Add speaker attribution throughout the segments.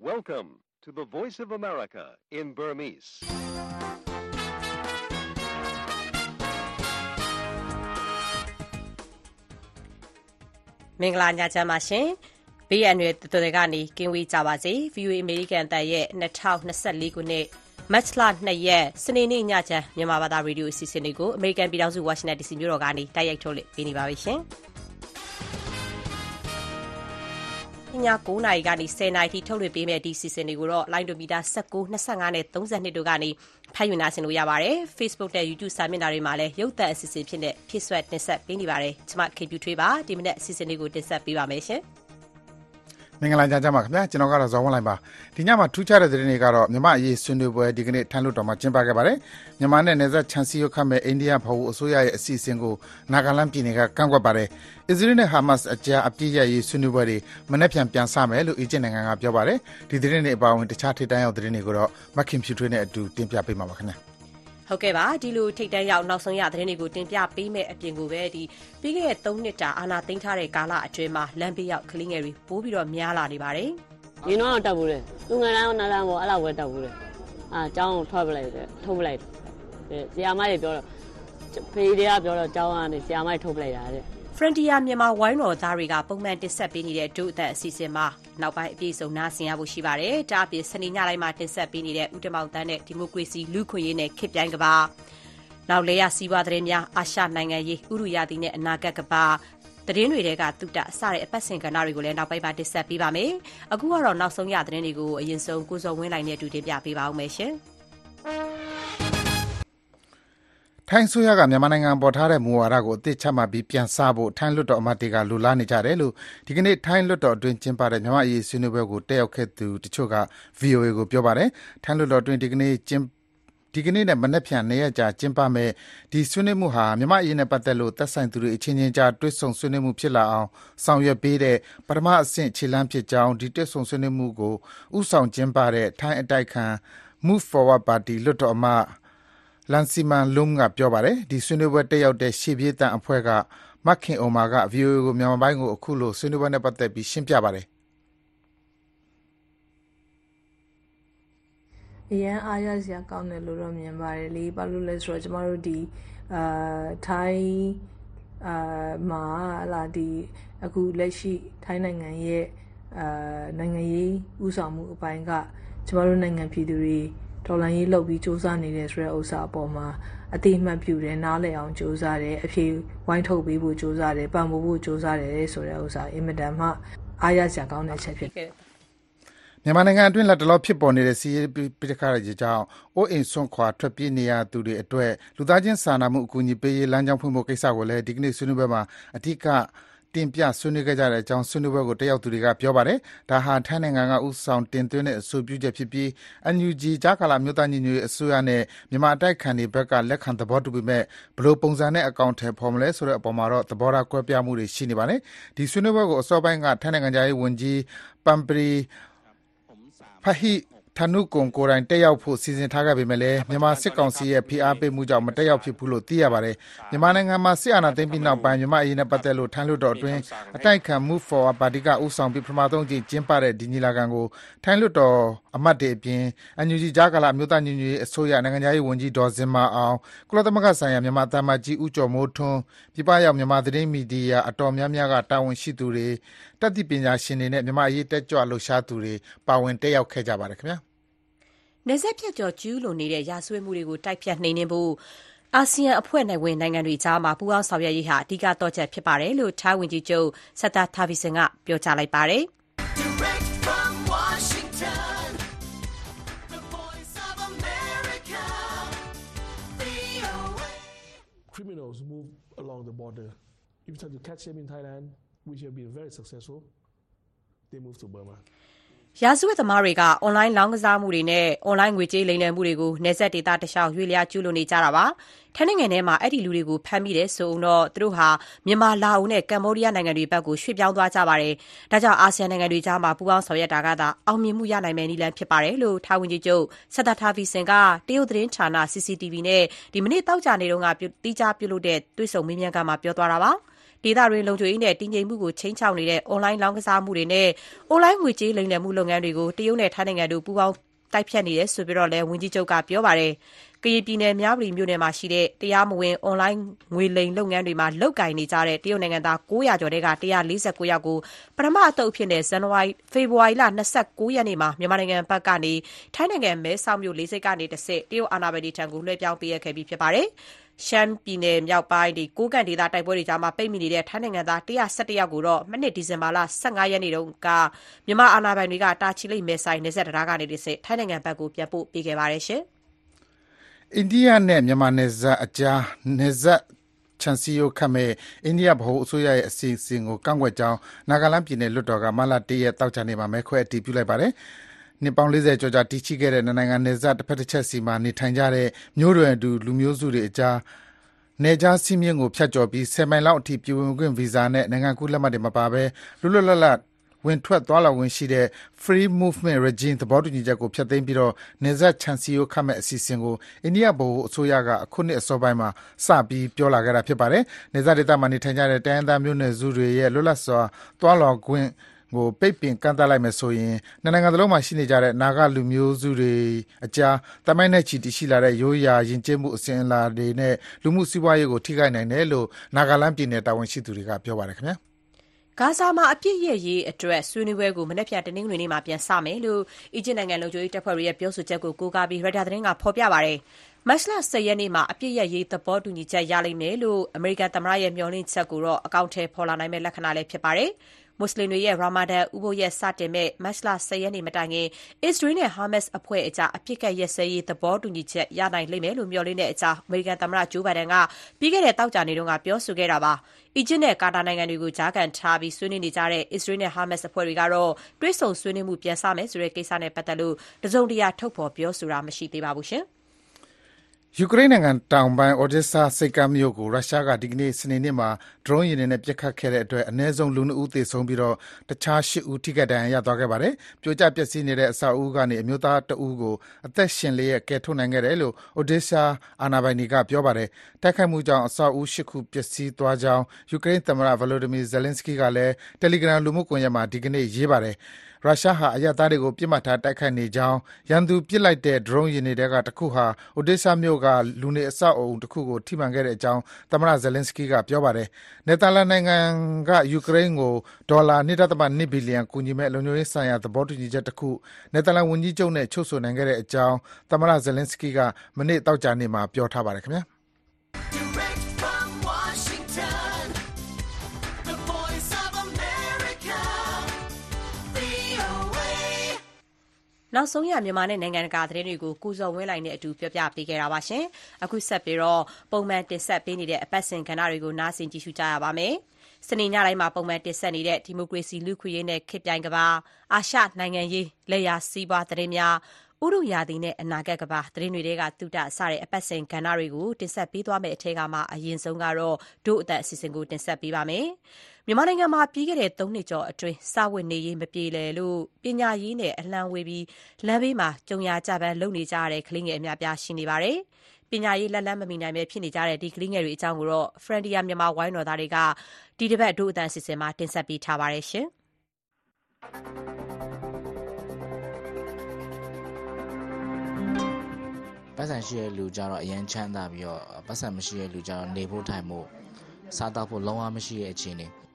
Speaker 1: Welcome to the Voice of America in Burmese.
Speaker 2: ။မင်္ဂလာညချမ်းပါရှင်။ဘေးရန်တွေတော်တော်ကနေကင်းဝေးကြပါစေ။ VOA American တန်ရဲ့2024ခုနှစ်မတ်လ2ရက်စနေနေ့ညချမ်းမြန်မာဘာသာရေဒီယိုအစီအစဉ်လေးကို American ပြည်ထောင်စု Washington DC မြို့တော်ကနေတိုက်ရိုက်ထုတ်လွှင့်ပေးနေပါပြီရှင်။ ည9နာရီကနေ10နာရီထိ ထုတ်လွှင့်ပေးမယ့် ဒီစီစဉ်တွေကိုတော့ line meter 19 25နဲ့32တို့ကနေဖတ်ယူနာဆင်လို့ ရပါတယ်။ Facebook နဲ့ YouTube စာမျက်နှာတွေမှာလည်း ရုပ်သံအစီအစဉ်ဖြစ်တဲ့ဖြစ်ဆွဲတင်ဆက်ပေးနေပါတယ်။ကျွန်မ KB ထွေးပါ ဒီမနေ့အစီအစဉ်လေးကို တင်ဆက်ပေးပါမယ်ရှင်။
Speaker 3: မင်္ဂလာကြကြပါခင်ဗျာကျွန်တော်ကတော့ဇော်ဝင်းလိုင်ပါဒီညမှာထူးခြားတဲ့သတင်းတွေကတော့မြမအရေးဆွေးနွေးပွဲဒီကနေ့ထမ်းလို့တော်မှာကျင်းပခဲ့ပါတယ်မြန်မာနဲ့နယ်စပ်ခြံစည်းရုပ်ခတ်မဲ့အိန္ဒိယဘဝအစိုးရရဲ့အစီအစဉ်ကိုနာဂလန်ပြည်နယ်ကကန့်ကွက်ပါတယ်အစ္စရေးနဲ့ဟာမတ်စ်အကြားအပြစ်ရရေးဆွေးနွေးပွဲတွေမနေ့ပြန်ပြန်စမယ်လို့အီဂျစ်နိုင်ငံကပြောပါတယ်ဒီသတင်းတွေအပါအဝင်တခြားထိတန်းရောက်သတင်းတွေကိုတော့မခင်ဖြူထွေးနဲ့အတူတင်ပြပေးမှာပါခင်ဗျာ
Speaker 2: ဟုတ်ကဲ့ပါဒီလိုထိတ်တန်းရောက်နောက်ဆုံးရသတင်းတွေကိုတင်ပြပေးမယ့်အပြင်ကိုပဲဒီပြီးခဲ့တဲ့3နှစ်တာအာနာသိမ်းထားတဲ့ကာလအတွင်းမှာလမ်းဘေးရောက်ကလေးငယ်တွေပိုးပြီးတော့များလာနေပါတယ်။
Speaker 4: ဒီတော့တက်ဘူးလေ။သူငယ်တိုင်းနားလမ်းပေါ်အဲ့လောက်ပဲတက်ဘူးလေ။အာကျောင်းကိုထွက်ပလိုက်တယ်ထုတ်ပလိုက်တယ်။ဆရာမကြီးပြောတော့ဖေးတွေကပြောတော့ကျောင်းကနေဆရာမကြီးထုတ်ပလိုက်တာတဲ့။
Speaker 2: Frontier မြန်မာဝိုင်းတော်သားတွေက ပုံမှန်တင်ဆက်ပေးနေတဲ့ဒုအသက်အစီအစဉ်မှာ နောက်ပိုင်း အပြည့်စုံ နားဆင်ရဖို့ရှိပါတယ်။ဒါအပြင် စနေညတိုင်းမှာ တင်ဆက်ပေးနေတဲ့ ဦးတမောင်တန်းနဲ့ ဒီမိုကရေစီ လူခွင့်ရေးနဲ့ ခေတ်ပြိုင်ကဘာ နောက်လေရစီးပွားသတင်းများ အာရှနိုင်ငံရေးဥရုယာတီနဲ့ အနာဂတ်ကဘာ သတင်းတွေတဲကတုတအစတဲ့ အပတ်စဉ်ကဏ္ဍတွေကိုလည်း နောက်ပိုင်းမှာ တင်ဆက်ပေးပါမယ်။အခုကတော့ နောက်ဆုံးရသတင်းတွေကိုအရင်ဆုံးကိုစောဝင်းလိုက်နဲ့အတူ တင်ပြပေးပါအောင်မယ် ရှင်။
Speaker 3: ထိုင်းဆိုရက မြန်မာနိုင်ငံပေါ် ထားတဲ့ မူဝါဒကို အသစ်ချမှတ်ပြီး ပြန်စဖို့ ထိုင်းလွှတ်တော်အမတ်တွေက လိုလားနေကြတယ်လို့ ဒီကနေ့ ထိုင်းလွှတ်တော်အတွင်း ကျင်းပတဲ့ မြန်မာ့အရေး ဆွေးနွေးပွဲကို တက်ရောက်ခဲ့သူတချို့က VOA ကို ပြောပါတယ်။ထိုင်းလွှတ်တော်အတွင်းဒီကနေ့ကျင်း ဒီကနေ့နဲ့ မနက်ဖြန် ၂ ရက်ကြာ ကျင်းပမယ့် ဒီဆွေးနွေးမှုဟာ မြန်မာ့အရေးနဲ့ပတ်သက်လို့ သက်ဆိုင်သူတွေအချင်းချင်းကြား တွေ့ဆုံဆွေးနွေးမှုဖြစ်လာအောင် ဆောင်ရွက်ပေးတဲ့ ပထမအဆင့် ခြေလှမ်းဖြစ်ကြောင်း ဒီတွေ့ဆုံဆွေးနွေးမှုကို ဦးဆောင်ကျင်းပတဲ့ ထိုင်းအတိုက်အခံ Move Forward Party လွှတ်တော်အမတ် Rangsiman Rome ကပြောပါတယ်။ဒီဆွေးနွေးပွဲတက်ရောက်တဲ့ ရှေ့ပြေးသံအဖွဲ့က မခင်ဥမ္မာက VOA ကို မြန်မာပိုင်းကို အခုလို ဆွေးနွေးပွဲနဲ့ ပတ်သက်ပြီး ရှင်းပြပါတယ်။
Speaker 5: အရန်အားရစရာကောင်းတယ်လို့တော့ မြင်ပါတယ်လေ ဘာလို့လဲဆိုတော့ ကျမတို့ ဒီအာထိုင်းအာမှာလာဒီအခုလက်ရှိ ထိုင်းနိုင်ငံရဲ့အာနိုင်ငံရေးဥဆောင်မှုအပိုင်းက ကျမတို့နိုင်ငံ ပြည်သူတွေ ဒေါ်လာရေးလုပ်ပြီးစူးစမ်းနေတဲ့ဆိုတဲ့ဥစ္စာအပေါ်မှာအတိအမှတ်ပြုတယ်နားလည်အောင်စူးစမ်းတယ်အဖြေဝိုင်းထုတ်ပေးဖို့စူးစမ်းတယ်ပံ့ပိုးဖို့စူးစမ်းတယ်ဆိုတဲ့ဥစ္စာအင်မတန်မှအားရစရာကောင်းတဲ့ချက်ဖြစ်တယ်
Speaker 3: မြန်မာနိုင်ငံအတွင်းလက်တလောဖြစ်ပေါ်နေတဲ့စီးရေးပိဋကတွေကြောင့်အိုးအိမ်ဆွန့်ခွာထွက်ပြေးနေရသူတွေအတွက်လူသားချင်းစာနာမှုအကူအညီပေးရေးလမ်းကြောင်းဖွင့်ဖို့ကိစ္စကိုလည်းဒီကနေ့ဆွေးနွေးပွဲမှာအဓိက တင်ပြဆွေးနွေးခဲ့ကြတဲ့အကြောင်း ဆွေးနွေးပွဲကို တက်ရောက်သူတွေက ပြောပါတယ်။ဒါဟာ ထိုင်းနိုင်ငံက ဦးဆောင်တင်သွင်းတဲ့ အဆိုပြုချက်ဖြစ်ပြီး NUG ကြားကာလမျိုးသားညီညွတ်ရေးအစိုးရနဲ့ မြန်မာအတိုက်ခံတွေဘက်က လက်ခံသဘောတူပေမဲ့ဘယ်လိုပုံစံနဲ့ အကောင့်ထဲပေါ်မလဲဆိုတဲ့အပေါ်မှာတော့ သဘောထားကွဲပြားမှုတွေ ရှိနေပါတယ်။ဒီဆွေးနွေးပွဲကို အစောပိုင်းက ထိုင်းနိုင်ငံသားရေးဝန်ကြီးပမ် ပရီဖဟိဌာနုကုံကိုယ်တိုင်တက်ရောက်ဖို့ စီစဉ်ထားခဲ့ပေမဲ့လည်း မြန်မာစစ်ကောင်စီရဲ့ ဖိအားပေးမှုကြောင့် မတက်ရောက်ဖြစ်ဘူးလို့ သိရပါတယ်။မြန်မာနိုင်ငံမှာ စစ်အာဏာသိမ်းပြီးနောက်ပိုင်း မြန်မာအရေးနဲ့ပတ်သက်လို့ ထိုင်းလွှတ်တော်အတွင်း အတိုက်ခံ Move Forward ပါတီက ဦးဆောင်ပြီး ပထမဆုံးအကြိမ် ကျင်းပတဲ့ ဒီညီလာခံကို ထိုင်းလွှတ်တော်အမတ်တွေအပြင် NUG ကြားကာလ အမျိုးသားညီညွတ်ရေးအစိုးရ နိုင်ငံခြားရေးဝန်ကြီး ဒေါ်ဇင်မာအောင် ကုလသမဂ္ဂဆိုင်ရာ မြန်မာသံအမတ်ကြီး ဦးကျော်မိုးထွန်း ပြည်ပရောက် မြန်မာသတင်းမီဒီယာ အတော်များများက တာဝန်ရှိသူတွေ တတ်သိပညာရှင်တွေနဲ့ မြန်မာအရေး တက်ကြွလှုပ်ရှားသူတွေ ပါဝင် တက်ရောက်ခဲ့ကြပါတယ်ခင်ဗျာ
Speaker 2: နယ်စပ်ဖြတ်ကျော် ကျူးလွန်နေတဲ့ ရာဇဝတ်မှုတွေကို တိုက်ဖျက် နှိမ်နင်းဖို့ အာဆီယံအဖွဲ့ဝင်နိုင်ငံတွေကြား ပူးပေါင်းဆောင်ရွက်ရေးဟာ အဓိက သော့ချက်ဖြစ်တယ်လို့ ထိုင်းဝန်ကြီးချုပ် Srettha Thavisin က ပြောကြားလိုက်ပါတယ်။
Speaker 6: criminals move along the border. If you try to catch them in Thailand, which have been very successful, they move to Burma.
Speaker 2: ရာဇဝတ်သမားတွေက အွန်လိုင်းလောင်းကစားမှုတွေနဲ့ အွန်လိုင်းငွေကြေးလိမ်လည်မှုတွေကို နယ်စပ်ဒေသတလျှောက် ရွေ့လျား ကျူးလွန်နေကြတာပါ။ထိုင်းနိုင်ငံထဲမှာ အဲ့ဒီလူတွေကို ဖမ်းမိတယ်ဆိုတော့ သူတို့ဟာ မြန်မာ၊လာအိုနဲ့ ကမ္ဘောဒီးယားနိုင်ငံတွေဘက်ကို ရွှေ့ပြောင်းသွားကြပါတယ်။ဒါကြောင့် အာဆီယံနိုင်ငံတွေကြားမှာပူးပေါင်းဆောင်ရွက်တာကသာ အောင်မြင်မှုရနိုင်မယ့် နည်းလမ်းဖြစ်ပါတယ်လို့ ထိုင်းဝန်ကြီးချုပ် Srettha Thavisin က တရုတ်သတင်းဌာန CCTV နဲ့ မနေ့ သောကြာနေ့က သီးခြားပြုလုပ်တဲ့ တွေ့ဆုံမေးမြန်းခန်းမှာ ပြောသွားတာပါ။တ ဒေသတွင်း လုံခြုံရေးနဲ့ တည်ငြိမ်မှုကို ခြိမ်းခြောက်နေတဲ့ အွန်လိုင်းလောင်းကစားမှုတွေနဲ့ အွန်လိုင်းငွေကြေးလိမ်လည်မှု လုပ်ငန်းတွေကို တရုတ်နဲ့ ထိုင်းနိုင်ငံတို့ ပူးပေါင်း တိုက်ဖျက်နေတယ်ဆိုပြီးတော့လည်း ဝန်ကြီးချုပ်က ပြောပါတယ်။ကရင်ပြည်နယ် မြဝတီမြို့နယ်မှာရှိတဲ့ တရားမဝင် အွန်လိုင်းငွေလိမ်လုပ်ငန်းတွေမှာ လုကင်နေကြတဲ့ တရုတ်နိုင်ငံသား900ကျော်တဲ့က149ယောက်ကို ပထမအသုတ်အဖြစ်နဲ့ဇန်နဝါရီဖေဖော်ဝါရီလ29ရက်နေ့မှာ မြန်မာနိုင်ငံဘက်ကနေ ထိုင်းနိုင်ငံ မဲဆောက်မြို့ လေးစိတ်ကနေတဆင့် တရုတ်အာဏာပိုင်တွေထံကိုလွှဲပြောင်းပေးခဲ့ပြီး ဖြစ်ပါတယ်။ ရှမ်းပြည်နယ်မြောက်ပိုင်းဒီကိုကန့်ဒေသ တိုက်ပွဲတွေကြားမှာပိတ်မိနေတဲ့ ထိုင်းနိုင်ငံသား117ယောက်ကိုတော့မနှစ် ဒီဇင်ဘာလ15ရက်နေ့တုန်းကမြန်မာအာဏာပိုင်တွေက တာချီလိတ်မဲဆိုင်နေဆက်တရားကနေတဆင့် ထိုင်းနိုင်ငံဘက်ကို ပြန်ပို့ပေးခဲ့ပါတယ်ရှင်။
Speaker 3: အိန္ဒိယနဲ့ မြန်မာနယ်စပ်အကြား နယ်စပ်ခြံစည်းရိုးခတ်မယ့် အိန္ဒိယဗဟိုအစိုးရရဲ့ အစီအစဉ်ကို ကန့်ကွက်ကြောင်း နာဂလန်းပြည်နယ်လွှတ်တော်က မတ်လ ၁ ရက် သောကြာနေ့မှာ မဲခွဲအတည်ပြုလိုက်ပါတယ်။ နှစ်ပေါင်း ၄၀ ကျော်ကြာ တည်ရှိခဲ့တဲ့ နှစ်နိုင်ငံနယ်စပ် တဘက်တချက်စီမှာ နေထိုင်ကြတဲ့ မျိုးနွယ်တူ လူမျိုးစုတွေအကြား နယ်ခြားစည်းမျဉ်းကို ဖြတ်ကျော်ပြီး ၁၀ မိုင်လောက်အထိ ပြည်ဝင်ခွင့်ဗီဇာနဲ့ နိုင်ငံကူးလက်မှတ်တွေမပါဘဲ လွတ်လွတ်လပ်လပ် ဝင်ထွက် သွားလာခွင့်ရှိတဲ့ Free Movement Regime သဘောတူညီချက်ကို ဖျက်သိမ်းပြီးနယ်စပ်ခြံစည်းရိုးခတ်မယ့် အစီအစဉ်ကို အိန္ဒိယဗဟိုအစိုးရက အခုနှစ်အစောပိုင်းမှာ စပြီး ပြောလာခဲ့တာ ဖြစ်ပါတယ်။နယ်စပ်ဒေသမှာ နေထိုင်ကြတဲ့ တိုင်းရင်းသားမျိုးနွယ်စုတွေရဲ့ လွတ်လပ်စွာ သွားလာခွင့် ကို ပိတ်ပင်ကန့်သတ်လိုက်မယ်ဆိုရင် နှစ်နိုင်ငံစလုံးမှာရှိနေကြတဲ့ နာဂလူမျိုးစုတွေအကြား သမိုင်းနဲ့ချီ တည်ရှိလာတဲ့ ရိုးရာ ယဉ်ကျေးမှု အစဉ်အလာတွေနဲ့ လူမှုစီးပွားရေးကို ထိခိုက်နိုင်တယ်လို့ နာဂလန်းပြည်နယ် တာဝန်ရှိသူတွေက ပြောပါတယ်ခင်ဗျာ။
Speaker 2: ဂါဇာမှာ အပြစ်ရရေးအတွက် ဆွေးနွေးပွဲကို မနက်ဖြန် တနင်္ဂနွေနေ့မှာ ပြန်စမယ်လို့ အီဂျစ်နိုင်ငံ လုံခြုံရေးတပ်ဖွဲ့တွေရဲ့ ပြောဆိုချက်ကို ကိုးကားပြီး ရိုက်တာသတင်းက ဖော်ပြပါတယ်။မတ်လ10ရက်နေ့မှာ အပြစ်ရရေး သဘောတူညီချက် ရလိမ့်မယ်လို့ အမေရိကန်သမ္မတရဲ့ မျှော်လင့်ချက်ကိုတော့ အကောင့်ထဲပေါ်လာနိုင်မဲ့လက္ခဏာလည်း ဖြစ်ပါတယ်။ မွတ်စလင်တွေရဲ့ ရာမာဒန် ဥပုသ်ရက် စတင်မယ့် မတ်လ ၁၀ ရက်နေ့ မတိုင်ခင် အစ္စရေးနဲ့ ဟာမတ်စ်အဖွဲ့အကြား အပစ်အခတ်ရပ်စဲရေး သဘောတူညီချက် ရနိုင်လိမ့်မယ်လို့ မျှော်လင့်တဲ့အကြောင်း အမေရိကန်သမ္မတဂျိုးဘိုင်ဒန်ကပြီးခဲ့တဲ့ သောကြာနေ့တုန်းကပြောဆိုခဲ့တာပါ။အီဂျစ်နဲ့ ကာတာနိုင်ငံတွေကို ကြားခံထားပြီး ဆွေးနွေးနေကြတဲ့ အစ္စရေးနဲ့ ဟာမတ်စ်အဖွဲ့တွေကတော့ တွေ့ဆုံဆွေးနွေးမှု ပြန်စမယ်ဆိုတဲ့ ကိစ္စနဲ့ပတ်သက်လို့ တစုံတရာ ထုတ်ဖော် ပြောဆိုတာ မရှိသေးပါဘူး။
Speaker 3: ယူကရိန်းနိုင်ငံတောင်ပိုင်း Odesa ဆိပ်ကမ်းမြို့ကို ရုရှားက ဒီကနေ့ စနေနေ့မှာ ဒရုန်းယာဉ်တွေနဲ့ ပစ်ခတ်ခဲ့တဲ့အတွက် အနည်းဆုံး လူ ၂ ဦး သေဆုံးပြီးတခြား ၈ ဦး ထိခိုက်ဒဏ်ရာရသွားခဲ့ပါတယ်။ပြိုကျပျက်စီးနေတဲ့ အဆောက်အဦးကနေ အမျိုးသားတဦးကို အသက်ရှင်လျက် ကယ်ထုတ်နိုင်ခဲ့တယ်လို့ Odesa အာဏာပိုင်တွေက ပြောပါတယ်။တိုက်ခိုက်မှုကြောင့် အဆောက်အဦး ၈ ခု ပျက်စီးသွားကြောင်း ယူကရိန်းသမ္မတ Volodymyr Zelenskyy ကလည်းတယ်လီဂရမ်လူမှုကွန်ယက်မှာ ဒီကနေ့ ရေးပါတယ်။ရုရှားဟာ အရပ်သားတွေကို ပစ်မှတ်ထားတိုက်ခိုက်နေကြောင်း ရန်သူပစ်လိုက်တဲ့ ဒရုန်းယာဉ်တွေထဲက တခုဟာ Odessa မြို့က လူနေအဆောက်အဦတခုကို ထိမှန်ခဲ့ကြောင်း သမ္မတ Zelenskyy က ပြောပါတယ်။နယ်သာလန်နိုင်ငံက ယူကရိန်းကို ဒေါ်လာ ၂.၂ ဘီလီယံ ကူညီမယ့် လုံခြုံရေးဆိုင်ရာ သဘောတူညီချက်တခု နယ်သာလန်ဝန်ကြီးချုပ်နဲ့ ချုပ်ဆိုနိုင်ခဲ့ကြောင်း သမ္မတ Zelenskyy က မနေ့ သောကြာနေ့မှာ ပြောထားပါတယ်ခင်ဗျာ။
Speaker 2: နောက်ဆုံးရ မြန်မာနဲ့ နိုင်ငံတကာ သတင်းတွေကို ကိုဇော်ဝင်းလှိုင်နဲ့အတူပြောပြပေးခဲ့တာပါ။အခုဆက်ပြီး ပုံမှန်တင်ဆက်ပေးနေတဲ့ အပတ်စဉ်ကဏ္ဍတွေကို နားဆင်ကြည့်ရှုကြရပါမယ်။စနေညတိုင်းမှာ ပုံမှန်တင်ဆက်နေတဲ့ ဒီမိုကရေစီ၊လူ့အခွင့်အရေးနဲ့ ခေတ်ပြိုင်ကမ္ဘာ၊အာရှနိုင်ငံရေး၊လက်ယာစီးပွား သတင်းများ၊ဥတုရာသီနဲ့ အနာဂတ်ကမ္ဘာ သတင်းတွေထဲက သုတ စတဲ့ အပတ်စဉ်ကဏ္ဍတွေကို တင်ဆက်ပေးသွားမယ့်အထဲကမှအရင်ဆုံးကတော့ ဒို့အသံအစီအစဉ်ကို တင်ဆက်ပေးပါမယ်။ မြန်မာနိုင်ငံမှာ ပြီးခဲ့တဲ့ ၃ နှစ်ကျော်အတွင်း စားဝတ်နေရေး မပြေလည်လို့ ပညာရေးနဲ့ အလှမ်းဝေးပြီး လမ်းဘေးမှာ ကြုံရာကျဘန်း လုပ်နေကြရတဲ့ ကလေးငယ် အများအပြား ရှိနေပါတယ်။ပညာရေး လက်လှမ်းမမီနိုင်ဘဲ ဖြစ်နေကြတဲ့ ဒီကလေးငယ်တွေအကြောင်း Frontier Myanmar ဝိုင်းတော်သားတွေက ဒီတပတ် ဒို့အသံအစီအစဉ်မှာ တင်ဆက်ပေးထားပါတယ်။
Speaker 7: ပိုက်ဆံရှိတဲ့လူကျတော့ အရမ်းချမ်းသာပြီးတော့ ပိုက်ဆံမရှိတဲ့လူကျတော့ နေဖို့ထိုင်ဖို့ စားသောက်ဖို့ လုံးဝမရှိတဲ့အခြေအနေ။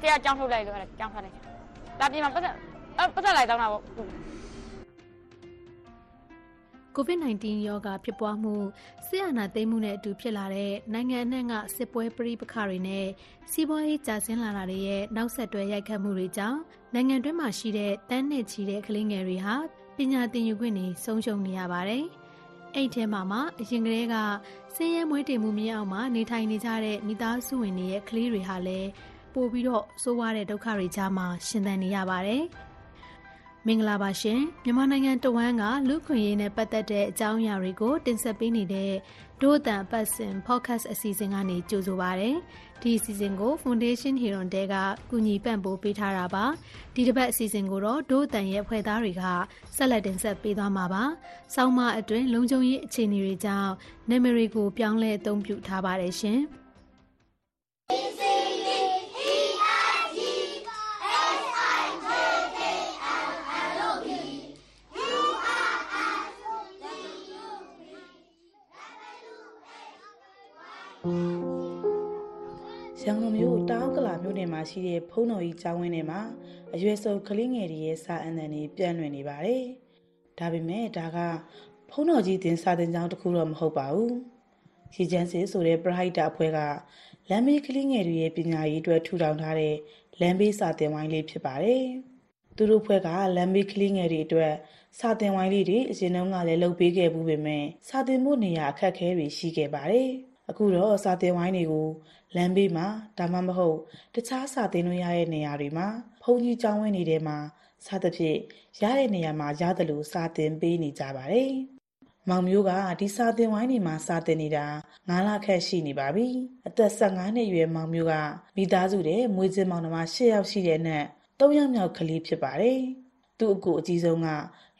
Speaker 8: တရားကြောင်းထုတ်လိုက်လို့အဲ့ဒါကြောင်းထွက်လိုက်။လာပြင်မှာပတ်သက်အဲ့ပတ်သက်လိုက်တောင်းတာပေါ့။
Speaker 9: COVID-19 ရောဂါဖြစ်ပွားမှုဆရာနာသိမ်းမှုနဲ့အတူဖြစ်လာတဲ့နိုင်ငံအနှံ့ကစစ်ပွဲပြိပခါတွေနဲ့စီးပွားရေးကျဆင်းလာတာတွေရဲ့နောက်ဆက်တွဲရိုက်ခတ်မှုတွေကြောင့်နိုင်ငံတွင်းမှာရှိတဲ့တန်းနဲ့ချီတဲ့ကလေးငယ်တွေဟာပညာသင်ယူခွင့်တွေဆုံးရှုံးနေရပါတယ်။အဲ့ထဲမှာမှအရင်ကတည်းကဆင်းရဲမွဲတေမှုမြေအောင်မှာနေထိုင်နေကြတဲ့မိသားစုဝင်တွေရဲ့ကလေးတွေဟာလည်း ပို့ပြီးတော့ဆိုးဝါးတဲ့ဒုက္ခတွေကြားမှာရှင်သန်နေရပါတယ်။မင်္ဂလာပါရှင်မြန်မာနိုင်ငံတဝန်းကလူခွင့်ရေးနဲ့ပတ်သက်တဲ့အကြောင်းအရာတွေကို တင်ဆက်ပေးနေတဲ့ဒို့တန်ပတ်စင် podcast အစီအစဉ်ကနေကြိုဆိုပါရစေဒီအစီအစဉ်ကို Foundation Hero တဲကကူညီပံ့ပိုးပေးထားတာပါဒီတစ်ပတ်အစီအစဉ်ကိုတော့ဒို့တန်ရဲ့ဖွဲ့သားတွေကဆက်လက်တင်ဆက်ပေးသွားမှာပါစောင်းမအတွင်းလုံခြုံရေးအခြေအနေတွေကြောင့်နာမည်တွေကိုပြောင်းလဲအသုံးပြုထားပါတယ်ရှင်
Speaker 10: ရန်ကုန်မြို့တောင်ကလာမြို့နယ်မှာရှိတဲ့ဖုံးတော်ကြီးကျောင်းဝင်းထဲမှာအရွယ်စုံကလေးငယ်တွေရဲ့စာအုပ်အန်တွေပြန့်လွင့်နေပါတယ်။ဒါပေမဲ့ဒါကဖုံးတော်ကြီးတင်စာတင်ကျောင်းတစ်ခုတော့မဟုတ်ပါဘူး။ရည်ချမ်းစစ်ဆိုတဲ့ပရဟိတအဖွဲ့ကလမ်းဘေးကလေးငယ်တွေရဲ့ပညာရေးအတွက်ထူထောင်ထားတဲ့လမ်းဘေးစာတင်ဝိုင်းလေးဖြစ်ပါတယ်။သူတို့ဖွဲ့ကလမ်းဘေးကလေးငယ်တွေအတွက်စာတင်ဝိုင်းလေးတွေအရင်တုန်းကလည်းလုပ်ပေးခဲ့ဘူးပေမဲ့စာတင်မှုနေရာအခက်အခဲတွေရှိခဲ့ပါတယ်။ အခုတော့စာတင်ဝိုင်းတွေကိုလမ်းဘေးမှာဒါမှမဟုတ် တခြားစာသင်လို့ရတဲ့နေရာတွေမှာဘုံကြီးကျောင်းဝင်းနေတဲ့မှာစသဖြင့်ရတဲ့နေရာမှာရတယ်လို့စာသင်ပေးနေကြပါတယ်။မောင်မျိုးကဒီစာသင်ဝိုင်းတွေမှာစာသင်နေတာ9လခန့်ရှိနေပါပြီ။အသက်15နှစ်အရွယ်မောင်မျိုးကမိသားစုတဲ့မွေးချင်းမောင်နှမ10ယောက်ရှိတဲ့နဲ့3ယောက်မြောက်ကလေးဖြစ်ပါတယ်။သူ့အကူအကြီးဆုံးက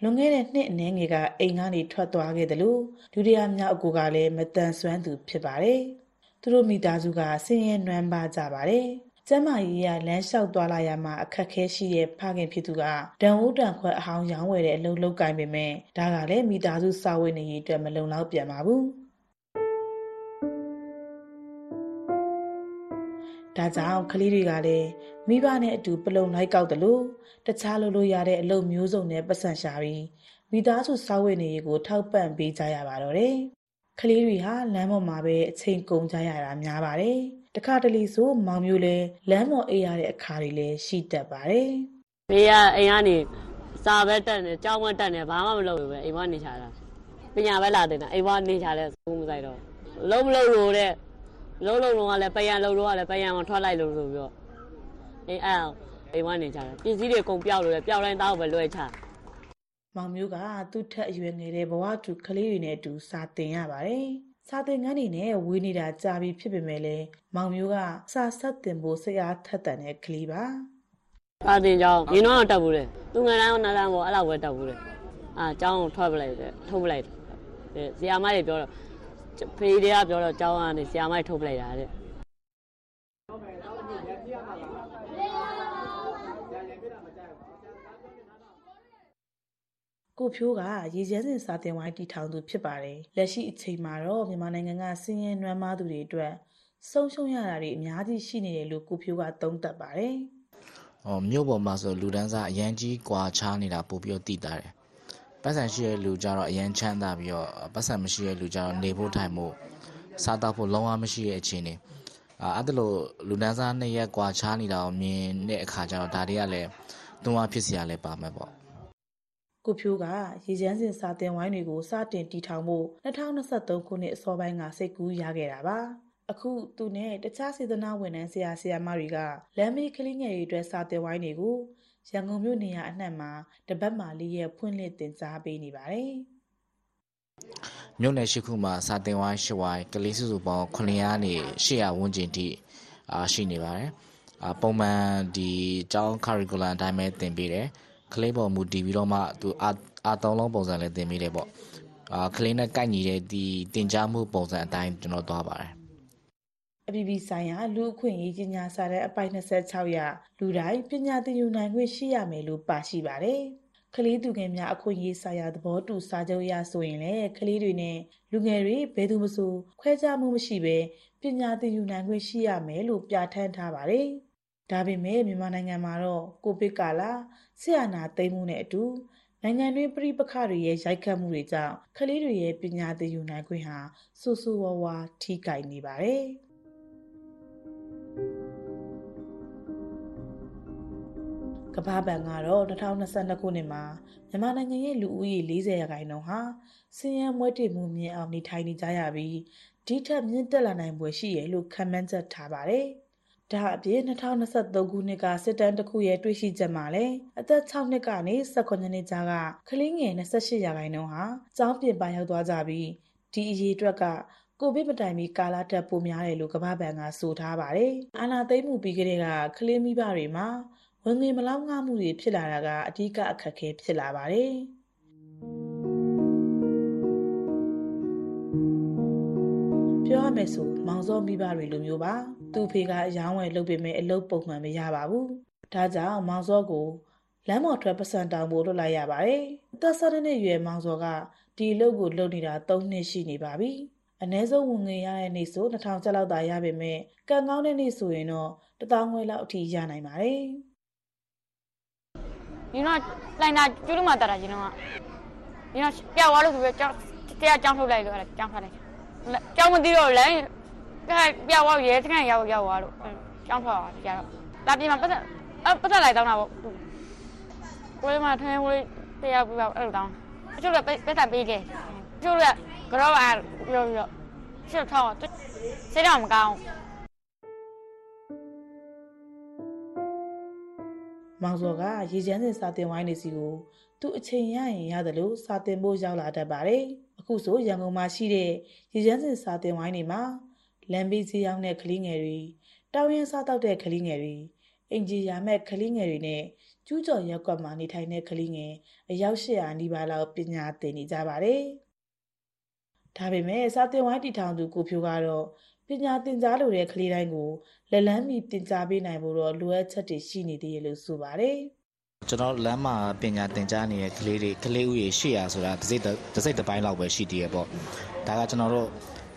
Speaker 10: လွန်ခဲ့တဲ့နှစ်အနည်းငယ်ကအိမ်ကနေထွက်သွားခဲ့တယ်လို့ဒုတိယမြောက်အကူကလည်းမတန်ဆွမ်းသူဖြစ်ပါတယ်။သူတို့မိသားစုကဆင်းရဲနွမ်းပါကြပါတယ်။ကျမ်းမာရေးရလမ်းလျှောက်သွားလာရမှာအခက်ခဲရှိတဲ့ဖခင်ဖြစ်သူကဒံဦးတန်ခွက်အဟောင်းရောင်းဝယ်တဲ့အလုပ်လုပ်ကင်ပေမဲ့ဒါကလည်းမိသားစုစာဝတ်နေရေးအတွက်မလုံလောက်ပြန်ပါဘူး။ ဒါကြောင့်ကလေးတွေကလည်းမိဘနဲ့အတူပလုံလိုက်ကောက်တယ်လို့တခြားလုပ်လို့ရတဲ့အလုပ်မျိုးစုံနဲ့ပတ်စံရှာပြီးမိသားစုစာဝတ်နေရေးကိုထောက်ပံ့ပေးကြရပါတော့တယ်။ကလေးတွေဟာလမ်းပေါ်မှာပဲအချိန်ကုန်ကြရတာများပါတယ်။တခါတလေဆိုမောင်မျိုးလဲလမ်းပေါ်အေးရတဲ့အခါတွေလည်းရှိတတ်ပါတယ်။
Speaker 4: ဘေးကအိမ်ကနေစာပဲတက်နေကြောင်းပဲတက်နေဘာမှမလုပ်ဘူးပဲအိမ်မနေချတာပညာပဲလာတင်တာအိမ်မနေချလဲဘူးမဆိုင်တော့လုံးမလုံးလို့တဲ့ လုံးလုံးလုံးကလည်းပယံလုံးလုံးကလည်းပယံမထွက်လိုက်လို့ဆိုပြီးတော့အိမ်အဲ့အိမ်မနေချတာပစ္စည်းတွေကုန်ပြောက်လို့လေပြောက်တိုင်းတောက်ပဲလွှဲချ
Speaker 10: မောင်မျိုးကသူ့ထက်အရွယ်ငယ်တဲ့ဘဝတူကလေးတွေနဲ့အတူစာသင်ရပါတယ်။စာသင်ခန်းတွေနဲ့ဝေးနေတာကြာပြီဖြစ်ပေမဲ့လည်းမောင်မျိုးကစာဆက်သင်ဖို့စိတ်အားထက်သန်တဲ့ကလေးပါ။
Speaker 4: အာတင်ကြောင်းရင်းတော့တက်ဘူးလေသူငယ်တိုင်းနားတန်းပေါ်အဲ့လောက်ပဲတက်ဘူးလေအာကျောင်းကိုထွက်ပလိုက်တယ်ထုတ်ပလိုက်တယ်ဆရာမတွေပြောတော့ ဖေးတွေကပြောတော့ကျောင်းကနေဆရာမတွေထုတ်ပလိုက်တာတဲ့
Speaker 10: ကိုဖြိုးကရေချမ်းစင်စာတင်ဝိုင်းတီထောင်သူဖြစ်ပါတယ်။လက်ရှိအချိန်မှာတော့မြန်မာနိုင်ငံကစင်းရဲနွမ်းမားသူတွေအတွက်ဆုံးရှုံးရတာတွေအများကြီးရှိနေတယ်လို့ကိုဖြိုးကသုံးသပ်ပါတယ်။
Speaker 7: ဟောမြို့ပေါ်မှာဆိုလူတန်းစားအရန်ကြီးကွာခြားနေတာပို့ပြီးတော့တည်တာတယ် ပတ်စံရှိတဲ့လူကြတော့အရန်ချမ်းသာပြီးတော့ပတ်စံမရှိတဲ့လူကြတော့နေဖို့ထိုင်ဖို့စားတောက်ဖို့လုံးဝမရှိတဲ့အခြေအနေအာအဲ့ဒါလို့လူတန်းစားနှစ်ရက်ကွာခြားနေတာကိုမြင်တဲ့အခါကျတော့ဒါတွေကလည်းတွန်းအားဖြစ်စရာလည်းပါမယ်ပေါ့
Speaker 10: ကိုဖြိုးကရေချမ်းစင်စာတင်ဝိုင်းတွေကိုစတင်တီထောင်ဖို့2023ခုနှစ်အစောပိုင်းကစိတ်ကူးရခဲ့တာပါအခုသူနဲ့တခြားစေတနာဝန်ထမ်းဆရာဆရာမတွေကလမ်းမေးကလေးငယ်တွေအတွက်စာတင်ဝိုင်းတွေကို ရန်ကုန်မြို့နေရာအနှံ့မှာတပတ်မှလေးရက်ဖွင့်လှစ်တင်ကြားပေးနေပါတယ်
Speaker 7: မြို့နယ်ရှိခုမှာစာတင်ဝိုင်းရှိဝိုင်းကလေးစုစုပေါင်း900နေ800ဝန်းကျင်ထိအာရှိနေပါတယ်အာပုံမှန်ဒီကျောင်း curriculum အတိုင်းပဲသင်ပေးတယ်ကလေးပေါ်မူတည်ပြီးတော့မှသူအာအာသုံးလုံးပုံစံလည်းသင်ပေးတယ်ပေါ့အာကလေးနဲ့ကိုက်ညီတဲ့ဒီတင် जा မှုပုံစံအတိုင်းကျွန်တော်သွားပါတယ်
Speaker 10: အပြည်ပြည်ဆိုင်ရာလူအခွင့်အရေးကြီးညာစာတမ်းအပိုင်26ရလူတိုင်းပညာသင်ယူနိုင်ခွင့်ရှိရမယ်လို့ပါရှိပါတယ်။ကလေးသူငယ်များအခွင့်အရေးဆိုင်ရာသဘောတူစာချုပ်အရဆိုရင်လည်းကလေးတွေနဲ့လူငယ်တွေဘယ်သူမှဆိုခွဲခြားမှုမရှိဘဲပညာသင်ယူနိုင်ခွင့်ရှိရမယ်လို့ပြဋ္ဌာန်းထားပါတယ်။ဒါပေမဲ့မြန်မာနိုင်ငံမှာတော့ကိုဗစ်ကာလဆရာနာသိမ်းမှုနဲ့အတူနိုင်ငံတွင်းပြည်ပခတွေရဲ့ရိုက်ခတ်မှုတွေကြောင့်ကလေးတွေရဲ့ပညာသင်ယူနိုင်ခွင့်ဟာဆူဆူဝါးဝါထိခိုက်နေပါတယ်။ ကမ္ဘာဘဏ်ကတော့2022ခုနှစ်မှာမြန်မာနိုင်ငံရဲ့လူဦးရေ40ရာခိုင်နှုန်းဟာဆင်းရဲမွဲတေမှုမြင့်အောင်နေထိုင်နေကြရပြီးဒီထက်မြင့်တက်လာနိုင်ပွဲရှိရလို့ခန့်မှန်းချက်ထားပါတယ်။ဒါအပြင်2023ခုနှစ်ကစစ်တမ်းတစ်ခုရဲ့တွေ့ရှိချက်မှာလည်းအသက်6နှစ်ကနေ18နှစ်ကြားကကလေးငယ်28ရာခိုင်နှုန်းဟာကျောင်းပြင်ပရောက်သွားကြပြီးဒီအရေးအတွက်ကကိုဗစ်မတိုင်မီကာလတက်ပိုများတယ်လို့ကမ္ဘာ့ဘဏ်ကဆိုထားပါတယ်။အာနာသိမ့်မှုပြီးကလေးကကလေးမိဘတွေမှာ ဝင်ငွေမလောက်ငှမှုတွေဖြစ်လာတာကအဓိကအခက်အခဲဖြစ်လာပါတယ်။ပြောရမယ်ဆိုမောင်စောမိဘတွေလိုမျိုးပါ။သူ့ဖေကအယောင်းဝယ်လုပ်ပေမဲ့အလုပ်ပုံမှန်မရပါဘူးဒါကြောင့်မောင်စောကိုလမ်းပေါ်ထွက်ပစံတောင်ဖို့လွတ်လိုက်ရပါတယ်အသက်၁၇နှစ်အရွယ်မောင်စောကဒီအလုပ်ကိုလုပ်နေတာ၃နှစ်ရှိနေပါပြီအ ਨੇ ဆုံးဝင်ငွေရတဲ့နေ့ဆို2000ကျပ်လောက်သာရပေမဲ့ကံကောင်းတဲ့နေ့ဆိုရင်တော့1000ငွေလောက်အထိရနိုင်ပါတယ်
Speaker 8: ဒီတော့လိုင်နာကျူးလို့မှတတ်တာဒီတော့ဒီတော့ပြက်သွားလို့ဆိုပြီးကြောင်းတရားကြောင်းထုတ်လိုက်လို့အဲ့ဒါကြောင်းဖတ်လိုက်ကြောင်းမသိတော့လဲပြက်ပြက်သွားရဲတခန့်ရောက်ရောက်သွားလို့ကြောင်းဖတ်သွားကြတော့ဒါပြင်မှာပတ်သက်အပတ်သက်လိုက်တောင်းတာပေါ့ကိုယ်မှထိုင်ဝေးတရားပြပါအဲ့လိုတောင်းအချို့ကပတ်သက်ပေးတယ်အချို့ကကတော့အားပြောပြီးတော့ရှင်းထောင်းစိတ်တော့မကောင်း
Speaker 10: မောင်စောကရေချမ်းစင်စာတင်ဝိုင်းနေစီကိုသူအချိန်ရရင်ရတယ်လို့စာတင်ဖို့ရောက်လာတတ်ပါတယ်။အခုဆိုရန်ကုန်မှာရှိတဲ့ရေချမ်းစင်စာတင်ဝိုင်းတွေမှာလမ်းဘေးဈေးရောက်တဲ့ကလေးငယ်တွေတောင်ရင်စားတောက်တဲ့ကလေးငယ်တွေအင်ဂျီယာမဲ့ကလေးငယ်တွေနဲ့ကျူးကျော်ရက်ကွက်မှာနေထိုင်တဲ့ကလေးငယ်အယောက်800နီးပါးလောက်ပညာသင်နေကြပါတယ်။ဒါပေမဲ့စာတင်ဝိုင်းတီထောင်သူကိုဖြိုးကတော့ ပညာသင်ကြားလိုတဲ့ကလေးတိုင်းကိုလက်လန်းမီသင်ကြားပေးနိုင်ဖို့တော့လိုအပ်ချက်တွေရှိနေသေးတယ်လို့ဆိုပါတယ်။
Speaker 7: ကျွန်တော်လမ်းမှာပညာသင်ကြားနေတဲ့ကလေးတွေကလေးဦးရေ800ဆိုတာတစ်စိတ်တစ်စိတ်တစ်ပိုင်းလောက်ပဲရှိသေးရပေါ့ဒါကကျွန်တော်တို့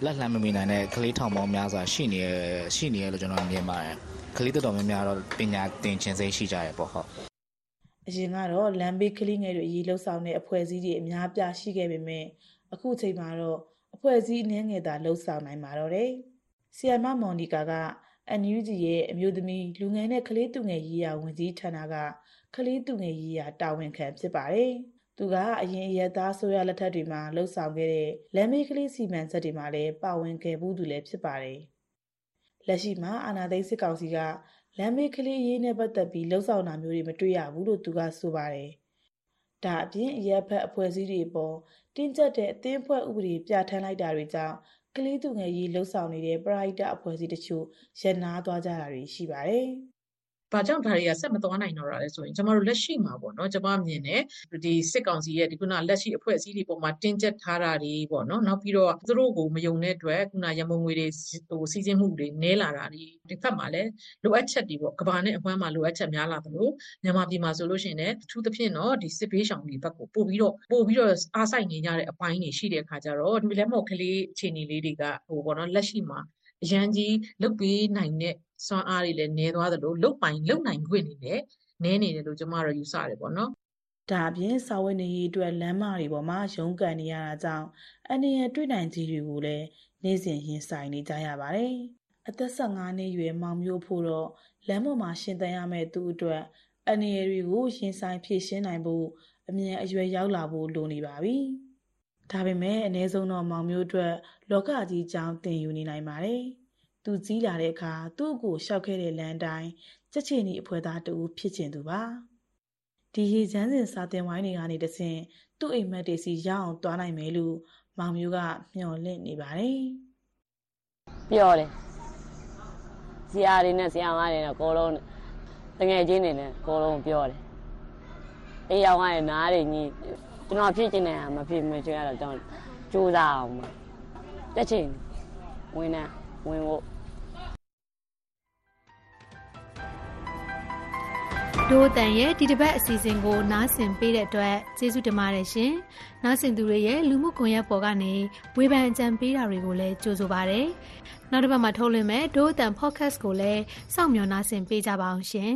Speaker 7: လက်လှမ်းမမီနိုင်တဲ့ကလေးထောင်ပေါင်းများစွာရှိနေရရှိနေရလို့ကျွန်တော်မြင်ပါတယ်ကလေးတော်တော်များများတော့ပညာသင်ခြင်းစိတ်ရှိကြရပေါ့ဟုတ်
Speaker 10: အရင်ကတော့လမ်းဘေးကလေးငယ်တွေအရေးလှုပ်ဆောင်တဲ့အဖွဲ့အစည်းတွေအများပြားရှိခဲ့ပေမဲ့အခုချိန်မှာတော့အဖွဲ့အစည်းအနည်းငယ်သာလှုပ်ဆောင်နိုင်ပါတော့တယ်။ ဆီယမမော်နီကာကအန်ယူဂျီရဲ့အမျိုးသမီးလူငယ်နဲ့ကလေးသူငယ်ရေးရာဝန်ကြီးဌာနကကလေးသူငယ်ရေးရာတာဝန်ခံဖြစ်ပါတယ်။သူကအရင်အရက်သားဆိုရလက်ထက်တွေမှာလှုပ်ဆောင်ခဲ့တဲ့လမ်းဘေးကလေးစီမံချက်တွေမှာလည်းပါဝင်ခဲ့မှုသူလည်းဖြစ်ပါတယ်။လက်ရှိမှာအာနာသိန်းစစ်ကောင်စီကလမ်းမေးကလေးရေးနဲ့ပတ်သက်ပြီးလှုပ်ဆောင်တာမျိုးတွေမတွေ့ရဘူးလို့သူကဆိုပါတယ်။ဒါအပြင်အရက်ဖက်အဖွဲ့အစည်းတွေပေါ်တင်းကျပ်တဲ့အသင်းဖွဲ့ဥပဒေပြဋ္ဌာန်းလိုက်တာတွေကြောင့် ကလေးသူငယ်ရေးလှုပ်ဆောင်နေတဲ့ပရိုက်တာအဖွဲ့အစည်းတချို့ရန်နာသွားကြတာတွေရှိပါတယ်။
Speaker 11: ဘာကြောင့်ဒါတွေကဆက်မသွားနိုင်တော့တာလဲဆိုရင်ကျမတို့လက်ရှိမှာပေါ့နော်ကျမမြင်တယ်ဒီစစ်ကောင်စီရဲ့ဒီခုနလက်ရှိအဖွဲ့အစည်းတွေပေါ်မှာတင်းကျပ်ထားတာတွေပေါ့နော်နောက်ပြီးတော့သူတို့ကိုမယုံတဲ့အတွက်ခုနရမုံငွေတွေဟိုစီစဉ်မှုတွေနည်းလာတာတွေတစ်ဖက်မှာလည်းလိုအပ်ချက်တွေပေါ့ကဘာနဲ့အဝမ်းမှာလိုအပ်ချက်များလာသလိုမြန်မာပြည်မှာဆိုလို့ရှိရင်လည်းအထူးသဖြင့်တော့ဒီစစ်ဘေးရှောင်တွေဘက်ကိုပို့ပြီးတော့ပို့ပြီးတော့အားဆိုင်နေကြတဲ့အပိုင်းတွေရှိတဲ့အခါကျတော့ဒီလက်မော်ကလေးအခြေအနေလေးတွေကဟိုပေါ့နော်လက်ရှိမှာအရန်ကြီးလုတ်ပေးနိုင်တဲ့ စွမ်းအားတွေလည်းနည်းသွားသလိုလုတ်ပိုင်လုတ်နိုင်ခွင့်တွေလည်းနည်းနေတယ်လို့ကျမတို့ယူဆတယ်ပေါ့နော်
Speaker 10: ဒါအပြင်စာဝတ်နေရေးအတွက်လမ်းမတွေပေါ်မှာရုန်းကန်နေရတာကြောင့်အနေရတွေ့နိုင်ကြီးတွေကိုလည်းနေ့စဉ်ရင်ဆိုင်နေကြရပါတယ်။အသက်15နှစ်ရွယ်မောင်မျိုးဖို့တော့လမ်းပေါ်မှာရှင်သန်ရမယ့်သူအတွက်အနေရတွေကိုရင်ဆိုင်ဖြည့်ရှင်းနိုင်ဖို့အမြင်အရွယ်ရောက်လာဖို့လိုနေပါပြီ။ဒါပေမဲ့အ ਨੇ ဆုံးတော့မောင်မျိုးအတွက်လောကကြီးကြောင်းတင်ယူနေနိုင်ပါတယ်။ သူကြီးလာတဲ့အခါသူ့ကိုရှောက်ခဲ့တဲ့လမ်းတိုင်းချက်ချီနီအဖွဲသားတူဖြစ်ကျင်သူပါ။ဒီရေချမ်းစင်စာတင်ဝိုင်းတွေကနေတဆင့်သူ့အိမ်မက်တွေစီရအောင်သွားနိုင်မယ်လို့မောင်မျိုးကမျှော်လင့်နေပါတယ်
Speaker 4: ပြောတယ်ဆရာတွေနဲ့ဆရာမတွေနဲ့အကုန်လုံးတငယ်ချင်းတွေနဲ့အကုန်လုံးပြောတယ်အေးရောက်ရင်နားတွေညီကျွန်တော်ဖြစ်ချင်တယ်မဖြစ်မချင်ရတော့ကျွန်တော်ကြိုးစားအောင်ပါတက်ချင်ဝင်နေဝင်ဖို့
Speaker 9: ဒိုးအတန်ရဲ့ဒီတစ်ပတ်အစီအစဉ်ကို နားဆင်ပေးတဲ့အတွက်ကျေးဇူးတင်ပါတယ်ရှင်။နားဆင်သူတွေရဲ့လူမှုကွန်ရက်ပေါ်ကနေဝေဖန်အကြံပေးတာတွေကိုလည်းကြိုဆိုပါရစေ။နောက်တစ်ပတ်မှာထုတ်လွှင့်မဲ့ဒိုးအတန် podcast ကိုလည်းစောင့်မျှော်နားဆင်ပေးကြပါအောင်ရှင်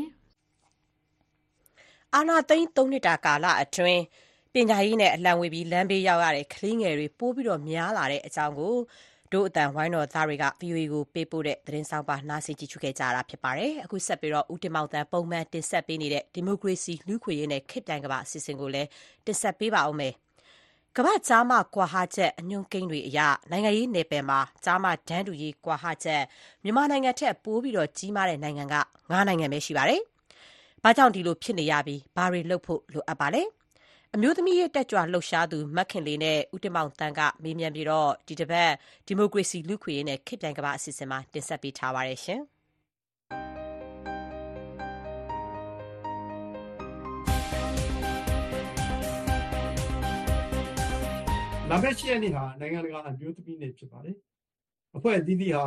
Speaker 9: ။
Speaker 2: အာနာသိန်း3နှစ်တာကာလအတွင်းပညာရေးနဲ့အလံဝေပြီးလမ်းဘေးရောက်ရတဲ့ကလေးငယ်တွေပိုးပြီးတော့များလာတဲ့အကြောင်းကို တို့အတန်ဝိုင်းတော်သားတွေက VOA ကို ပေးပို့တဲ့သတင်းဆောင်ပါနားဆင်ကြည့်ချူခဲ့ကြတာဖြစ်ပါတယ်။အခုဆက်ပြီးတော့ဦးတင်မောင်တန်ပုံမှန်တင်ဆက်ပေးနေတဲ့ ဒီမိုကရေစီ လူ့ခွေရေးနဲ့ ခေတ်ပြိုင်ကမ္ဘာ အစီအစဉ်ကိုလည်း တင်ဆက်ပေးပါဦးမယ်။ကမ္ဘာကြားမှာကွာဟချက် အညွှန်းကိန်းတွေအရ နိုင်ငံရေးနယ်ပယ်မှာကြားမှာဒန်းတူရေး ကွာဟချက် မြန်မာနိုင်ငံထက် ပိုပြီးတော့ကြီးမားတဲ့နိုင်ငံက9နိုင်ငံပဲ ရှိပါတယ်။ဘာကြောင့် ဒီလိုဖြစ်နေရပြီး ဘာတွေလုပ်ဖို့ လိုအပ်ပါလဲ။ အမျိုးသမီးရေးတက်ကြွလှုပ်ရှားသူမက်ခင်လေးနဲ့ ဦးတင်မောင်တန်းက မေးမြန်းပြီးတော့ဒီတစ်ပတ် ဒီမိုကရေစီ လူ့ခွေရေးနဲ့ ခေတ်ပြိုင်ကမ္ဘာအစီအစဉ်မှာ တင်ဆက်ပေးထားပါတယ်ရှင်။
Speaker 12: လာမယ့် ၈ ရက်နေ့ဟာ နိုင်ငံတကာ အမျိုးသမီးနေ့ ဖြစ်ပါတယ်။အဖွဲ့အသီးသီးဟာ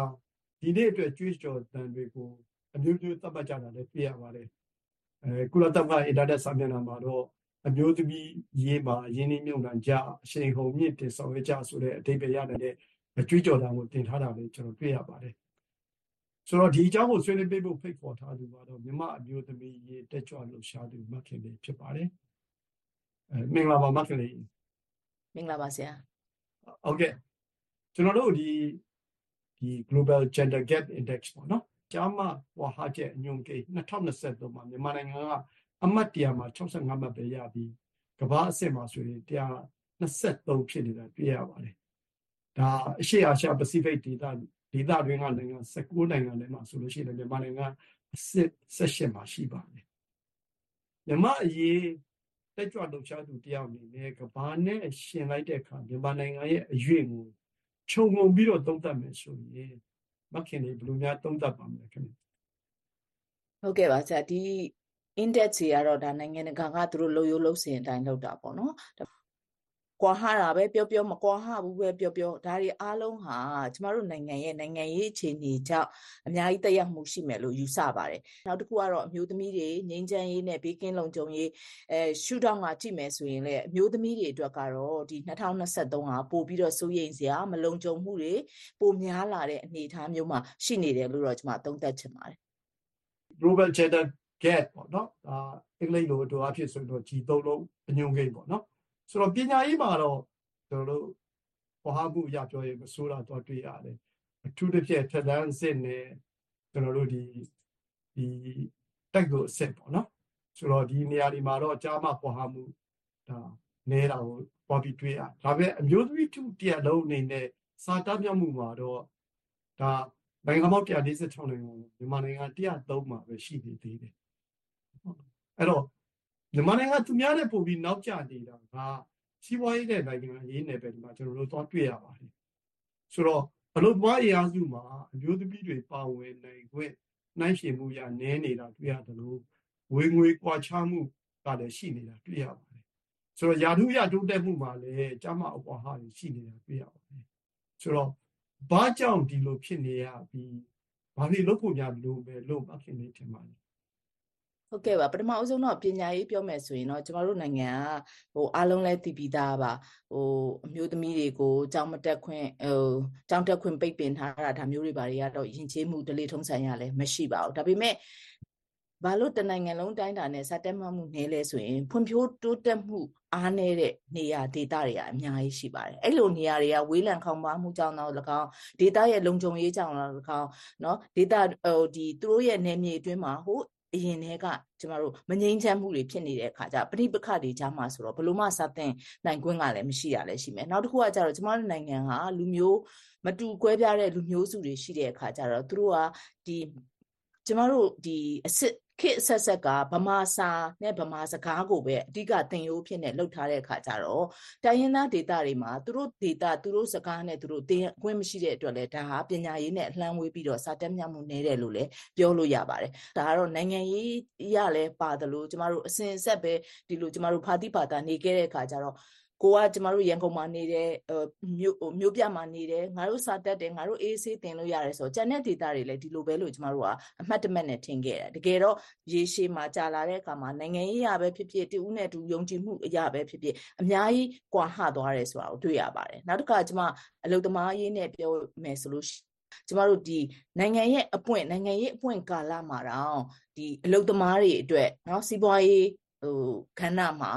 Speaker 12: ဒီနေ့အတွက် ကြွေးကြော်တန်တွေကို အမျိုးမျိုး သတ်မှတ်ကြတာလည်း တွေ့ရပါတယ်အဲကုလသမဂ္ဂ အင်တာနက် စာမျက်နှာမှာတော့ အမျိုးသမီးရေးမှာရင်းနှီးမြှုပ်နှံကြအရှိန်ဟုန်မြင့်တင်ဆောင်ရွက်ကြဆိုတဲ့အဓိပ္ပာယ်ရတဲ့အကြွေးကြော်တန်ကိုတင်ထားတာလည်းကျွန်တော်တွေ့ရပါတယ်ဆိုတော့ဒီအကြောင်းကိုဆွေးနွေးပေးဖို့ဖိတ်ခေါ်ထားသူကတော့မြမအမျိုးသမီးရေးတက်ကြွလှူရှားသူမခင်လေးဖြစ်ပါတယ်အဲမင်္ဂလာပါမခင်လေး
Speaker 13: မင်္ဂလာပါဆရာ
Speaker 12: ဟုတ်ကဲ့ကျွန်တော်တို့ဒီဒီ global gender gap index ပေါ့နော်ကျားမဝါဟာချက်အညွန်ကိန်း2023မှာမြန်မာနိုင်ငံက အမှတ်တရမှာ65မှတ်ပဲရပြီးကမ္ဘာအဆင့်မှာဆိုရင်123ဖြစ်နေတာတွေ့ရပါတယ်ဒါအရှေ့အာရှပစိဖိတ်ဒေသဒေသတွင်းကနိုင်ငံ19နိုင်ငံထဲမှာဆိုလို့ရှိရင်မြန်မာနိုင်ငံအဆင့်18မှာရှိပါတယ်မြန်မာအရေးတက်ကြွလှုပ်ရှားသူတယောက်အနေနဲ့ကဘာနဲ့ရှင်လိုက်တဲ့အခါမြန်မာနိုင်ငံရဲ့အရွေ့ကိုခြုံငုံပြီးတော့သုံးသပ်မယ်ဆိုရင်မခင်လေးဘယ်လိုများသုံးသပ်ပါမလဲခင်ဗျ
Speaker 13: ဟုတ်ကဲ့ပါဆရာဒီ index တွေကတော့ဒါနိုင်ငံတကာကသူတို့လို့ရိုးလို့စင်အတိုင်းလောက်တာပေါ့နော်ကွာဟတာပဲပြောပြောမကွာဟဘူးပဲပြောပြောဒါတွေအားလုံးဟာကျမတို့နိုင်ငံရဲ့နိုင်ငံရေးအခြေအနေကြောင့်အများကြီးတက်ရောက်မှုရှိမယ်လို့ယူဆပါတယ်နောက်တစ်ခုကတော့အမျိုးသမီးတွေငြိမ်းချမ်းရေးနဲ့ဘေးကင်းလုံခြုံရေးအဲရှုထောင့်ကကြည့်မယ်ဆိုရင်လည်းအမျိုးသမီးတွေအတွက်ကတော့ဒီ2023ဟာပို့ပြီးတော့စိုးရိမ်စရာမလုံခြုံမှုတွေပိုများလာတဲ့အနေအထားမျိုးမှာရှိနေတယ်လို့တော့ကျမသုံးသပ်ချင်ပါတယ်
Speaker 12: global gender gap ပေါ့နော်ဒါအင်္ဂလိပ်လိုအတူအဖြစ်ဆိုရင်တော့ G3 လုံးအညွန်ကိန်းပေါ့နော်ဆိုတော့ပညာရေးမှာတော့ကျွန်တော်တို့ဘဝမှုအရပြောရင်မဆိုးတာတော့တွေ့ရတယ်အထူးသဖြင့်ထက်တန်းစစ်နဲ့ကျွန်တော်တို့ဒီဒီတိုက်ကိုအစစ်ပေါ့နော်ဆိုတော့ဒီနေရာဒီမှာတော့ကြားမှဘဝမှုဒါနေတာကိုပေါ်ပြီးတွေ့ရဒါပေမဲ့အမျိုးသမီးထုတရလုံးအနေနဲ့စာတတ်မြောက်မှုမှာတော့ဒါနိုင်ငံပေါင်း146နိုင်ငံမြန်မာနိုင်ငံ103မှာပဲရှိနေသေးတယ် အဲ့တော့မြန်မာနိုင်ငံသူများနဲ့ပို့ပြီးနောက်ကျနေတာကစီးပွားရေးနဲ့နိုင်ငံရေးနယ်ပယ်ဒီမှာကျွန်တော်တို့သွားတွေ့ရပါတယ်ဆိုတော့အလုပ်သမားအင်အားစုမှာအမျိုးသမီးတွေပါဝင်နိုင်ခွင့်နှိုင်းယှဉ်မှုရနည်းနေတာတွေ့ရတယ်လို့ဝေငွေကွာခြားမှုကလည်းရှိနေတာတွေ့ရပါတယ်ဆိုတော့ယာထုရတိုးတက်မှုမှာလည်းကျမအပွားဟာရှိနေတာတွေ့ရပါတယ်ဆိုတော့ဘာကြောင့်ဒီလိုဖြစ်နေရပြီးဘာဖြစ်လို့ဖို့များလို့ပဲလို့မခင်နေထင်ပါတယ်
Speaker 13: ဟုတ်ကဲ့ပါပထမအဆုံးတော့ပညာရေးပြောမယ်ဆိုရင်တော့ကျမတို့နိုင်ငံကဟိုအားလုံးလဲတည်ပြီးသားပါဟိုအမျိုးသမီးတွေကိုကြောင်းမတက်ခွင့်ဟိုကြောင်းတက်ခွင့်ပိတ်ပင်ထားတာဒါမျိုးတွေဘာတွေကတော့ယဉ်ကျေးမှုဒလေထုံးဆိုင်ရလဲမရှိပါဘူးဒါပေမဲ့ဘာလို့တနိုင်ငံလုံးတိုင်းတာနဲ့စတက်မှမှုနေလဲဆိုရင်ဖွံ့ဖြိုးတိုးတက်မှုအားနည်းတဲ့နေရာဒေသတွေကအများကြီးရှိပါတယ်အဲ့လိုနေရာတွေကဝေးလံခေါင်ပါမှုကြောင့်တော့၎င်းဒေသရဲ့လုံခြုံရေးကြောင့်တော့၎င်းเนาะဒေသဟိုဒီသူတို့ရဲ့နယ်မြေအတွင်းမှာဟို အရင်တည်းကကျမတို့မငြိမ်းချမ်းမှုတွေဖြစ်နေတဲ့အခါကျပဋိပက္ခတွေကြားမှာဆိုတော့ဘလို့မှစတဲ့နိုင်ကွင်းကလည်းမရှိရလဲရှိမယ်နောက်တစ်ခုကကျတော့ကျမတို့နိုင်ငံဟာလူမျိုးမတူကွဲပြားတဲ့လူမျိုးစုတွေရှိတဲ့အခါကျတော့သူတို့ကဒီကျမတို့ဒီအစ်စ် ခေတ်ဆက်ဆက်ကဗမာစာနဲ့ဗမာစကားကိုပဲအဓိကသင်ရိုးဖြစ်နေလှုပ်ထားတဲ့အခါကျတော့တိုင်းရင်းသားဒေသတွေမှာသူတို့ဒေသသူတို့စကားနဲ့သူတို့သင်ခွင့်မရှိတဲ့အတွက်လည်းဒါဟာပညာရေးနဲ့အလှမ်းဝေးပြီးတော့စာတက်မြောက်မှုနည်းတယ်လို့လည်းပြောလို့ရပါတယ်ဒါကတော့နိုင်ငံရေးရလည်းပါတယ်လို့ကျမတို့အစဉ်အဆက်ပဲဒီလိုကျမတို့ဖာတိပါတာနေခဲ့တဲ့အခါကျတော့ ကိုကကျမတို့ရန်ကုန်မှာနေတဲ့မြို့မြို့ပြမှာနေတယ်ငါတို့စာတက်တယ်ငါတို့အေးဆေးတင်လို့ရတယ်ဆိုတော့ကျန်တဲ့ဒေတာတွေလည်းဒီလိုပဲလို့ကျမတို့ကအမှတ်တမဲ့နဲ့ထင်ခဲ့တယ်တကယ်တော့ရေရှည်မှာကြာလာတဲ့အခါမှာနိုင်ငံရေးရပဲဖြစ်ဖြစ်တူဦးနဲ့တူယုံကြည်မှုအရာပဲဖြစ်ဖြစ်အများကြီးကွာဟသွားတယ်ဆိုတာကိုတွေ့ရပါတယ်နောက်တစ်ခါကျမအလုတ္တမရေးနဲ့ပြောမယ်ဆိုလို့ကျမတို့ဒီနိုင်ငံရဲ့အပွင့်နိုင်ငံရေးအပွင့်ကာလမှာတော့ဒီအလုတ္တမားတွေအတွက်เนาะစီးပွားရေး ဟိုခန္ဓာမှာ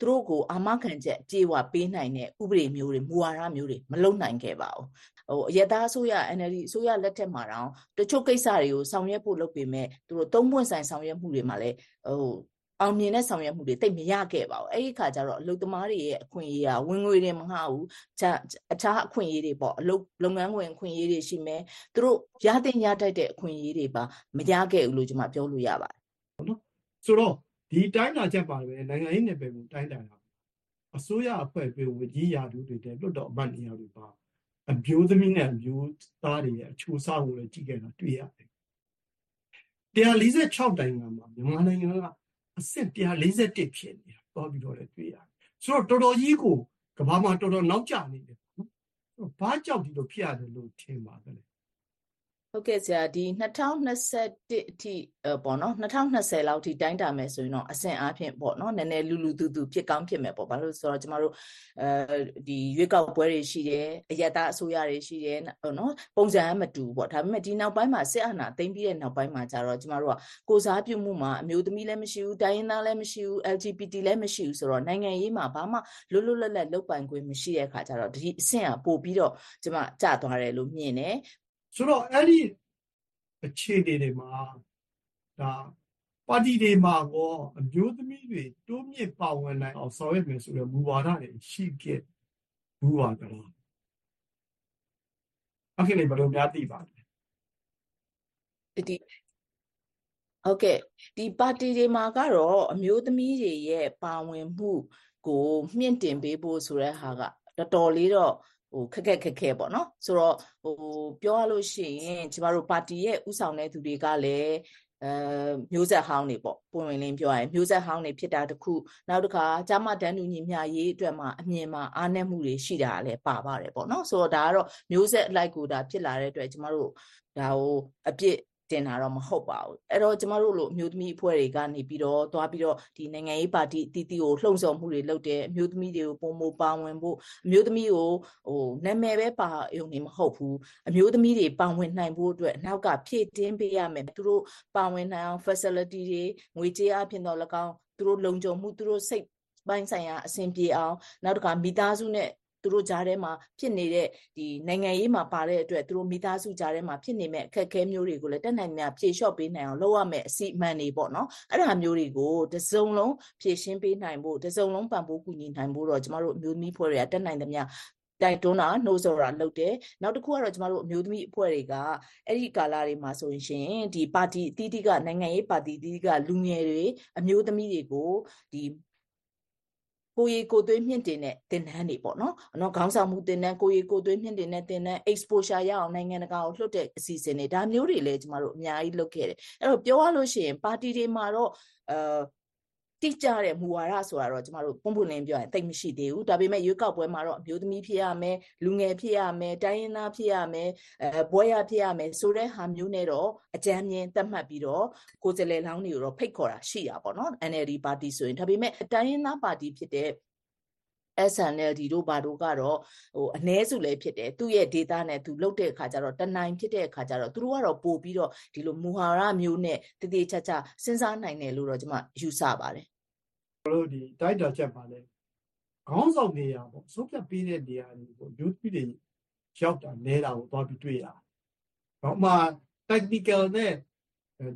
Speaker 13: သူတို့ကိုအာမခံချက်အကြေဝပေးနိုင်တဲ့ဥပဒေမျိုးတွေမူဝါဒမျိုးတွေမလုပ်နိုင်ခဲ့ပါဘူးဟိုအယက်သားအစိုးရ NLD အစိုးရလက်ထက်မှာတော့တချို့ကိစ္စတွေကိုဆောင်ရွက်ဖို့လုပ်ပေမဲ့သူတို့သုံးပွင့်ဆိုင်ဆောင်ရွက်မှုတွေမှာလည်းဟိုအောင်မြင်တဲ့ဆောင်ရွက်မှုတွေတိတ်မရခဲ့ပါဘူးအဲ့ဒီခါကျတော့အလုပ်သမားတွေရဲ့အခွင့်အရေးကဝင်ငွေတွေမငှဘူးအခြားအခွင့်အရေးတွေပေါ့အလုပ်လုပ်ငန်းခွင်အခွင့်အရေးတွေရှိမယ်သူတို့ရတဲ့ရတတ်တဲ့အခွင့်အရေးတွေပါမရခဲ့ဘူးလို့ကျွန်မပြောလို့ရပါတယ်
Speaker 12: နော်ဆိုတော့ ဒီတိုင်းတာချက်ပါပဲနိုင်ငံရေးနယ်ပယ်ကိုတိုင်းတာတာအစိုးရအဖွဲ့ပေးဝကြီးရာထူးတွေတဲ့လွတ်တော်အမတ်နေရာတွေပါအမျိုးသမီးနဲ့အမျိုးသားတွေရဲ့အချိုးအစားကိုလည်းကြည့်ခဲ့တာတွေ့ရတယ်146နိုင်ငံမှာမြန်မာနိုင်ငံကအဆင့်141ဖြစ်နေတာတော့ပြီးတော့လည်းတွေ့ရတယ်ဆိုတော့တော်တော်ကြီးကိုကမ္ဘာမှာတော်တော်နောက်ကျနေတယ်နော်ဘာကြောင့်ဒီလိုဖြစ်ရတယ်လို့ထင်ပါသလဲ
Speaker 13: ဟုတ်ကဲ့ဆရာဒီ2021အထိပေါ့နော်2020လောက်ထိတိုင်းတာမယ်ဆိုရင်တော့အဆင့်အားဖြင့်ပေါ့နော်နည်းနည်းလူလူသူသူဖြစ်ကောင်းဖြစ်မယ်ပေါ့ဘာလို့ဆိုတော့ကျမတို့အဲဒီရွေးကောက်ပွဲတွေရှိတယ်အယက်သားအစိုးရတွေရှိတယ်နော်ပုံစံမတူပေါ့ဒါပေမဲ့ဒီနောက်ပိုင်းမှာစစ်အာဏာသိမ်းပြီးတဲ့နောက်ပိုင်းမှာကျတော့ကျမတို့ကကိုစားပြုမှုမှာအမျိုးသမီးလည်းမရှိဘူးတိုင်းရင်းသားလည်းမရှိဘူး LGBT လည်းမရှိဘူးဆိုတော့နိုင်ငံရေးမှာဘာမှလွတ်လွတ်လပ်လပ်လုပ်ပိုင်ခွင့်မရှိတဲ့အခါကျတော့ဒီအဆင့်ကပို့ပြီးတော့ကျမကြသွားတယ်လို့မြင်တယ်
Speaker 12: ဆိုတော့အဲ့ဒီအခြေအနေတွေမှာဒါပါတီတွေမှာကောအမျိုးသမီးတွေတိုးမြင့်ပါဝင်နိုင်အောင်ဆောင်ရွက်မယ်ဆိုတဲ့မူဝါဒတွေရှိခဲ့ဘူးပါကြလားအခုလည်းဘယ်လိုများသိပါလဲ
Speaker 13: ဒီဟုတ်ကဲ့ဒီပါတီတွေမှာကတော့အမျိုးသမီးတွေရဲ့ပါဝင်မှုကိုမြင့်တင်ပေးဖို့ဆိုတဲ့ဟာကတော်တော်လေးတော့ ဟိုခက်ခက်ခက်ခဲပေါ့နော်ဆိုတော့ဟိုပြောရလို့ရှိရင်ကျမတို့ပါတီရဲ့ဥဆောင်တဲ့သူတွေကလည်းအဲမျိုးဆက်ဟောင်းတွေပေါ့ပုံဝင်လင်းပြောရရင်မျိုးဆက်ဟောင်းတွေဖြစ်တာတခုနောက်တစ်ခါဂျာမတန်းတူညီမျှရေးအတွက်မှာအမြင်မှာအားနည်းမှုတွေရှိတာလည်းပါပါတယ်ပေါ့နော်ဆိုတော့ဒါကတော့မျိုးဆက်အလိုက်ကိုဒါဖြစ်လာတဲ့အတွက်ကျမတို့ဒါဟိုအပြစ် တင်တာတော့မဟုတ်ပါဘူးအဲ့တော့ကျမတို့လိုအမျိုးသမီးအဖွဲ့တွေကနေပြီးတော့သွားပြီးတော့ဒီနိုင်ငံရေးပါတီအတီးတီကိုလှုံ့ဆော်မှုတွေလုပ်တယ်အမျိုးသမီးတွေကိုပုံမပါဝင်ဖို့အမျိုးသမီးကိုဟိုနာမည်ပဲပါရုံနေမဟုတ်ဘူးအမျိုးသမီးတွေပါဝင်နိုင်ဖို့အတွက်နောက်ကဖြည့်တင်းပေးရမယ်သူတို့ပါဝင်နိုင်အောင် facility တွေငွေကြေးအပြင်တော့၎င်းသူတို့လုံခြုံမှုသူတို့စိတ်ပိုင်းဆိုင်ရာအဆင်ပြေအောင်နောက်တစ်ခါမိသားစုနဲ့ သူတို့ကြားထဲမှာဖြစ်နေတဲ့ဒီနိုင်ငံရေးမှာပါတဲ့အတွက်သူတို့မိသားစုကြားထဲမှာဖြစ်နေမဲ့အခက်အခဲမျိုးတွေကိုလည်းတက်နိုင်များဖြေလျှော့ပေးနိုင်အောင်လုပ်ရမယ်အစီအမံတွေပေါ့နော်အဲ့ဒါမျိုးတွေကိုတစုံလုံးဖြည့်ရှင်းပေးနိုင်ဖို့တစုံလုံးပံ့ပိုးကူညီနိုင်ဖို့တော့ကျမတို့အမျိုးသမီးဖွဲ့တွေကတက်နိုင်သမျှတိုင်တွန်းတာနှိုးဆော်တာလုပ်တယ်နောက်တစ်ခုကတော့ကျမတို့အမျိုးသမီးအဖွဲ့တွေကအဲ့ဒီကာလတွေမှာဆိုရင်ဒီပါတီအသီးသီးကနိုင်ငံရေးပါတီအသီးသီးကလူငယ်တွေအမျိုးသမီးတွေကိုဒီ ကိုရီကိုသွေးမြင့်တင်တဲ့တင်တန်းတွေပေါ့နော်။နော်ခေါင်းဆောင်မှုတင်တန်းကိုရီကိုသွေးမြင့်တင်တဲ့တင်တန်း exposure ရအောင်နိုင်ငံတကာကိုလွှတ်တဲ့အစီအစဉ်တွေဒါမျိုးတွေလည်းကျမတို့အများကြီးလုပ်ခဲ့တယ်။အဲ့တော့ပြောရလို့ရှိရင်ပါတီတွေမှာတော့အာ တိကျတဲ့မူဝါဒဆိုတာတော့ကျမတို့ပုံပွင့်လင်းပြောရင်တိတ်မရှိသေးဘူးဒါပေမဲ့ရွေးကောက်ပွဲမှာတော့အမျိုးသမီးဖြစ်ရမယ်လူငယ်ဖြစ်ရမယ်တိုင်းရင်းသားဖြစ်ရမယ်အဲဘွဲရဖြစ်ရမယ်ဆိုတဲ့ဟာမျိုးနဲ့တော့အကြမ်းမြင်သတ်မှတ်ပြီးတော့ကိုယ်စလဲလောင်းတွေကိုတော့ဖိတ်ခေါ်တာရှိတာပေါ့နော် NLD ပါတီဆိုရင်ဒါပေမဲ့တိုင်းရင်းသားပါတီဖြစ်တဲ့ SNLD တို့ဘာတို့ကတော့ဟိုအ ਨੇ စုလည်းဖြစ်တယ်သူ့ရဲ့ data နဲ့သူလုတ်တဲ့အခါကျတော့တနိုင်ဖြစ်တဲ့အခါကျတော့သူတို့ကတော့ပို့ပြီးတော့ဒီလိုမူဟာရမျိုးနဲ့တည်တည်ချာချာစဉ်းစားနိုင်တယ်လို့တော့ကျွန်မယူဆပါတယ်
Speaker 12: တို့ဒီတိုက်တာချက်ပါလဲခေါင်းဆောင်နေရပေါ့ဆုံးဖြတ်ပေးတဲ့နေရာတွေပေါ့ယူပြီးတွေရောက်တာနေတာကိုသွားပြီးတွေ့ရတယ်။ဘာမှ technical နဲ့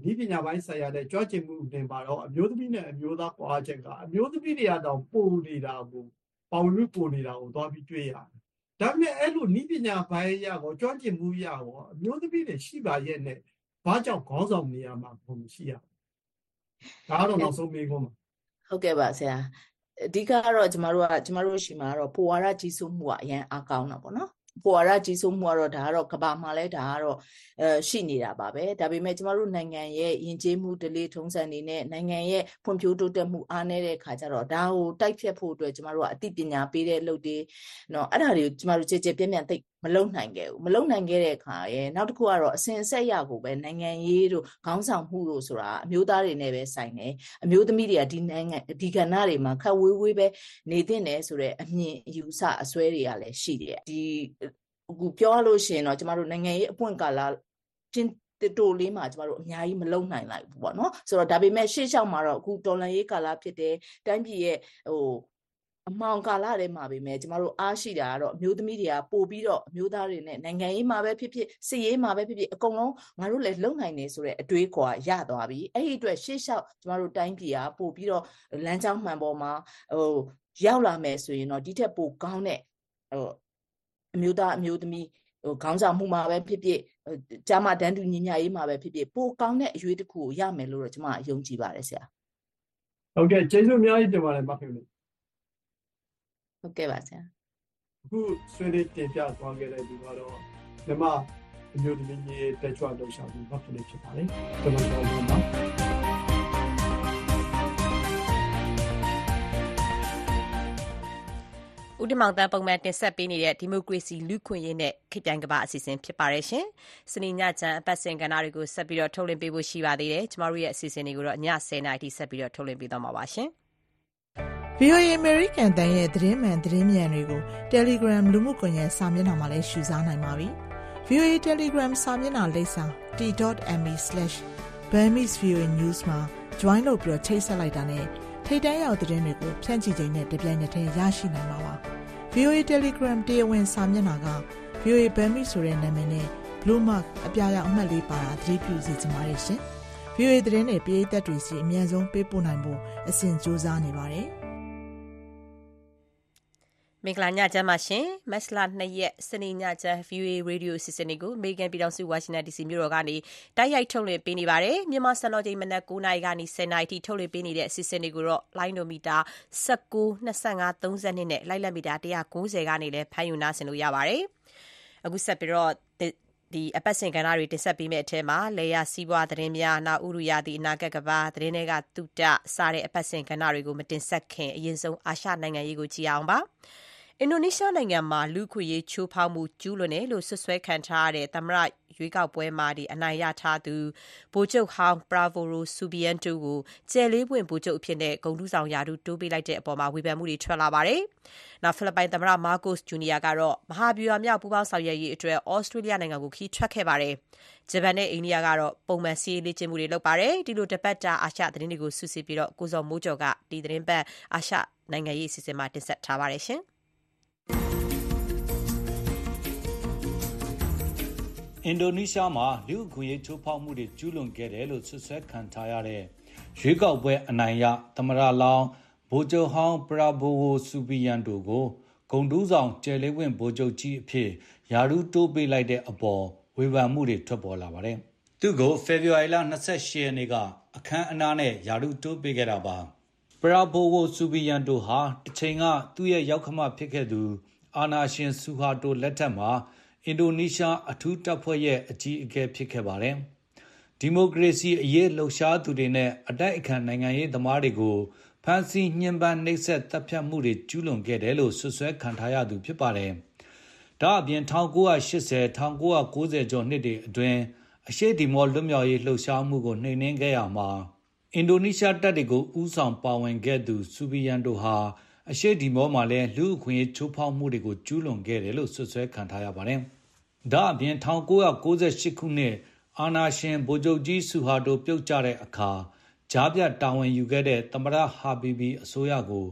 Speaker 12: ဒီပညာပိုင်းဆိုင်ရာတဲ့ကြွကျင်မှုတင်ပါတော့အမျိုးသမီးနဲ့အမျိုးသားပွားချက်ကအမျိုးသမီးတွေကတော့ပိုနေတာကိုပေါဝင်မှုပိုနေတာကိုသွားပြီးတွေ့ရတယ်။ဒါပေမဲ့အဲ့လိုဤပညာပိုင်းရကိုကြွကျင်မှုရကိုအမျိုးသမီးတွေရှိပါရဲ့နဲ့ဘာကြောင့်ခေါင်းဆောင်နေရမှာဘုံမရှိရဘူး။ဒါကတော့နောက်ဆုံးမေးခွန်းပါ။
Speaker 13: ဟုတ်ကဲ့ပါဆရာအဓိကတော့ကျမတို့ကကျမတို့ရှိမှာကတော့ပိုဝါရကြီးစိုးမှုကအရန်အကောင်းတာပေါ့နော်ပိုဝါရကြီးစိုးမှုကတော့ဒါကတော့ကဘာမှာလဲဒါကတော့အဲရှိနေတာပါပဲဒါပေမဲ့ကျမတို့နိုင်ငံရဲ့ယဉ်ကျေးမှုဒလေးထုံးစံတွေနဲ့နိုင်ငံရဲ့ဖွံ့ဖြိုးတိုးတက်မှုအားနည်းတဲ့ခါကျတော့ဒါကိုတိုက်ဖြတ်ဖို့အတွက်ကျမတို့ကအသိပညာပေးတဲ့လုပ်တွေနော်အဲ့ဒါတွေကိုကျမတို့ကြည်ကြည်ပြန့်ပြန့်သိ မလုံနိုင်ခဲ့ဘူးမလုံနိုင်ခဲ့တဲ့အခါရဲ့နောက်တစ်ခုကတော့အစဉ်အဆက်ရကိုပဲနိုင်ငံရေးတို့ခေါင်းဆောင်မှုတို့ဆိုတာအမျိုးသားတွေနဲ့ပဲဆိုင်တယ်အမျိုးသမီးတွေကဒီနိုင်ငံဒီကဏ္ဍတွေမှာခက်ဝေးဝေးပဲနေသင့်တယ်ဆိုတဲ့အမြင်အယူဆအစွဲတွေကလည်းရှိတယ်ဒီအခုပြောရလို့ရှိရင်တော့ကျမတို့နိုင်ငံရေးအပွင့်ကာလချင်းတိုလေးမှာကျမတို့အများကြီးမလုံနိုင်လိုက်ဘူးပေါ့နော်ဆိုတော့ဒါပေမဲ့ရှေ့လျှောက်မှာတော့အခုတော်လန်ရေးကာလဖြစ်တဲ့တိုင်းပြည်ရဲ့ဟို အမှောင်ကာလထဲမှာပဲကျမတို့အားရှိတာကတော့အမျိုးသမီးတွေကပို့ပြီးတော့အမျိုးသားတွေနဲ့နိုင်ငံရေးမှာပဲဖြစ်ဖြစ်စစ်ရေးမှာပဲဖြစ်ဖြစ်အကုန်လုံးငါတို့လည်းလုံနိုင်နေဆိုတဲ့အတွေးခေါ်ရသွားပြီအဲ့ဒီအတွက်ရှေ့လျှောက်ကျမတို့တိုင်းပြည်ကပို့ပြီးတော့လမ်းကြောင်းမှန်ပေါ်မှာဟိုရောက်လာမယ်ဆိုရင်တော့ဒီထက်ပိုကောင်းတဲ့ဟိုအမျိုးသားအမျိုးသမီးဟိုခေါင်းဆောင်မှုမှာပဲဖြစ်ဖြစ်ဂျာမတန်းတူညီမျှရေးမှာပဲဖြစ်ဖြစ်ပိုကောင်းတဲ့အရွေးတစ်ခုကိုရမယ်လို့တော့ကျွန်မယုံကြည်ပါတယ်ဆရာ
Speaker 12: ဟုတ်ကဲ့ကျေးဇူးအများကြီးတင်ပါတယ်မခင်လေး
Speaker 13: ဟုတ်ကဲ့ပါဆရာ
Speaker 12: အခုဆွေးနွေးတင်ပြသွားခဲ့တဲ့ဒီကတော့ဓမ္မအမျိုးသမီးကြီးတက်ကြွလှုပ်ရှားမှုမခင်လေးဖြစ်ပါတယ်ကျွန်တော်တို့ပါ
Speaker 2: ဦးတင်မောင်သန်းပုံမှန်တင်ဆက်ပေးနေတဲ့ဒီမိုကရေစီလူ့ခွင့်ရေးနဲ့ခေတ်ပြိုင်ကမ္ဘာအစီအစဉ်ဖြစ်ပါတယ်ရှင်။စနေညချမ်းအပတ်စဉ်ကဏ္ဍတွေကိုဆက်ပြီးတော့ထုတ်လွှင့်ပေးဖို့ရှိပါသေးတယ်။ကျမတို့ရဲ့အစီအစဉ်တွေကိုတော့ည10:00နာရီထိဆက်ပြီးတော့ထုတ်လွှင့်ပေးသွားမှာပါရှင်။
Speaker 14: VOA American တန်ရဲ့သတင်းမှန်သတင်းမြန်တွေကို Telegram လူမှုကွန်ရက်စာမျက်နှာမှာလည်းရှုစားနိုင်ပါပြီ။ VOA Telegram စာမျက်နှာလိပ်စာ t.me/burmese.voanews မှာ join လုပ်ပြီးတော့ချိတ်ဆက်လိုက်တာနဲ့ထိတ်တန်းရောက်သတင်းတွေကိုဖြန့်ချိချိန်နဲ့တပြိုင်နက်တည်းရရှိနိုင်မှာပါ။ VOA Telegram တရားဝင်စာမျက်နှာက VOA Burmese ဆိုတဲ့နာမည်နဲ့ blue mark အပြာရောင်အမှတ်လေးပါတာသတိပြုစီချင်ပါတယ်ရှင်။ VOA သတင်းတွေပြည်သက်တွေစီအမြန်ဆုံးပေးပို့နိုင်ဖို့အစဉ်ကြိုးစားနေပါတယ်။
Speaker 2: မင်္ဂလာညချမ်းပါရှင်မက်စလာ2ရက်စနေညချမ်း VOA Radio အစီအစဉ်လေးကိုအမေရိကန်ပြည်ထောင်စုဝါရှင်တန် DC မြို့တော်ကနေတိုက်ရိုက်ထုတ်လွှင့်ပေးနေပါတယ်မြန်မာစံတော်ချိန်မနက်9:00နာရီကနေ10:00နာရီထိထုတ်လွှင့်ပေးနေတဲ့အစီအစဉ်တွေကိုတော့လိုင်းဒိုမီတာ19 25 32နဲ့လိုက်လက်မီတာ190ကနေလည်းဖမ်းယူနာဆင်လို့ရပါတယ်အခုဆက်ပြီးတော့ဒီအပတ်စဉ်ကဏ္ဍတွေတင်ဆက်ပေးမယ့်အထက်မှာလေယာစီးပွားသတင်းများနာဥရယာဒီအနာဂတ်ကဘာသတင်းတွေကတုတစားတဲ့အပတ်စဉ်ကဏ္ဍတွေကိုမတင်ဆက်ခင်အရင်ဆုံးအာရှနိုင်ငံရေးကိုကြည့်အောင်ပါ။ အင်ဒိုနီးရှားနိုင်ငံမှာ လူ့အခွင့်အရေး ချိုးဖောက်မှု ကျူးလွန်တယ်လို့ စွပ်စွဲခံထားရတဲ့ သမ္မတရွေးကောက်ပွဲမှာ အနိုင်ရထားသူ ဗိုလ်ချုပ်ဟောင်း Prabowo Subianto ကို ကြယ်လေးပွင့် ဗိုလ်ချုပ်အဖြစ် ဂုဏ်ထူးဆောင်ရာထူး တိုးပေးလိုက်တဲ့အပေါ် ဝေဖန်မှုတွေ ထွက်လာပါတယ်။ဖိလစ်ပိုင်သမ္မတ Marcos Jr ကတော့ မဟာဗျူဟာမြောက် ပူးပေါင်းဆောင်ရွက်ရေးအတွက် သြစတြေးလျနိုင်ငံကို ခရီးထွက်ခဲ့ပါတယ်။ဂျပန်နဲ့ အိန္ဒိယကတော့ ပုံမှန် စစ်ရေးလေ့ကျင့်မှုတွေ လုပ်ပါတယ်။ဒီလို တပတ်တာ အာရှသတင်းတွေကို စုစည်းပြီး ကိုဇော်မိုးကျော်က ဒီသီတင်းပတ် အာရှနိုင်ငံရေး အစီအစဉ်မှာ တင်ဆက်ထားပါတယ်။
Speaker 15: အင်ဒိုနီးရှားမှာလူ့အခွင့်အရေးချိုးဖောက်မှုတွေကျူးလွန်ခဲ့တယ်လို့ဆွဆွဲခံထားရတဲ့ရွေးကောက်ပွဲအနိုင်ရသမရလောင်းဗိုလ်ချုပ်ဟောင်းပရာဘိုဝိုဆူပီယန်တိုကိုဂုံတူးဆောင်ကျယ်လေးဝင့်ဗိုလ်ချုပ်ကြီးအဖြစ်ယာရုတိုးပေးလိုက်တဲ့အပေါ်ဝေဖန်မှုတွေထွက်ပေါ်လာပါတယ်။သူ့ကိုဖေဖော်ဝါရီလ28ရက်နေ့ကအခမ်းအနားနဲ့ယာရုတိုးပေးခဲ့တာပါ။ပရာဘိုဝိုဆူပီယန်တိုဟာတစ်ချိန်ကသူ့ရဲ့ရောက်ခမဖြစ်ခဲ့သူအာနာရှင်ဆူဟာတိုလက်ထက်မှာ အင်ဒိုနီးရှားအထူးတပ်ဖွဲ့ရဲ့အကြီးအကဲဖြစ်ခဲ့ပါတယ်။ဒီမိုကရေစီအရေးလှုပ်ရှားသူတွေနဲ့အတိုက်အခံနိုင်ငံရေးသမားတွေကိုဖမ်းဆီးညှဉ်းပန်းနှိပ်စက်တပ်ဖြတ်မှုတွေကျူးလွန်ခဲ့တယ်လို့ဆွဆွဲခံထားရသူဖြစ်ပါတယ်။ဒါအပြင်1980 1990ကျော်နှစ်တွေအတွင်းအရှိတီမောလွတ်မြောက်ရေးလှုပ်ရှားမှုကိုနှိမ်နင်းခဲ့ရမှာအင်ဒိုနီးရှားတပ်တွေကိုဥဆောင်ပါဝင်ခဲ့သူစူဘီယန်တိုဟာအရှိတီမောမှာလည်းလူအခွင့်အရေးချိုးဖောက်မှုတွေကိုကျူးလွန်ခဲ့တယ်လို့ဆွဆွဲခံထားရပါတယ်။ ဒါ့အပြင်1998ခုနှစ် အာဏာရှင်ဗိုလ်ချုပ်ကြီး ဆူဟာတို ပြုတ်ကျတဲ့အခါ ကြားဖြတ်တာဝန်ယူခဲ့တဲ့ သမ္မတဟာဘီဘီအစိုးရကို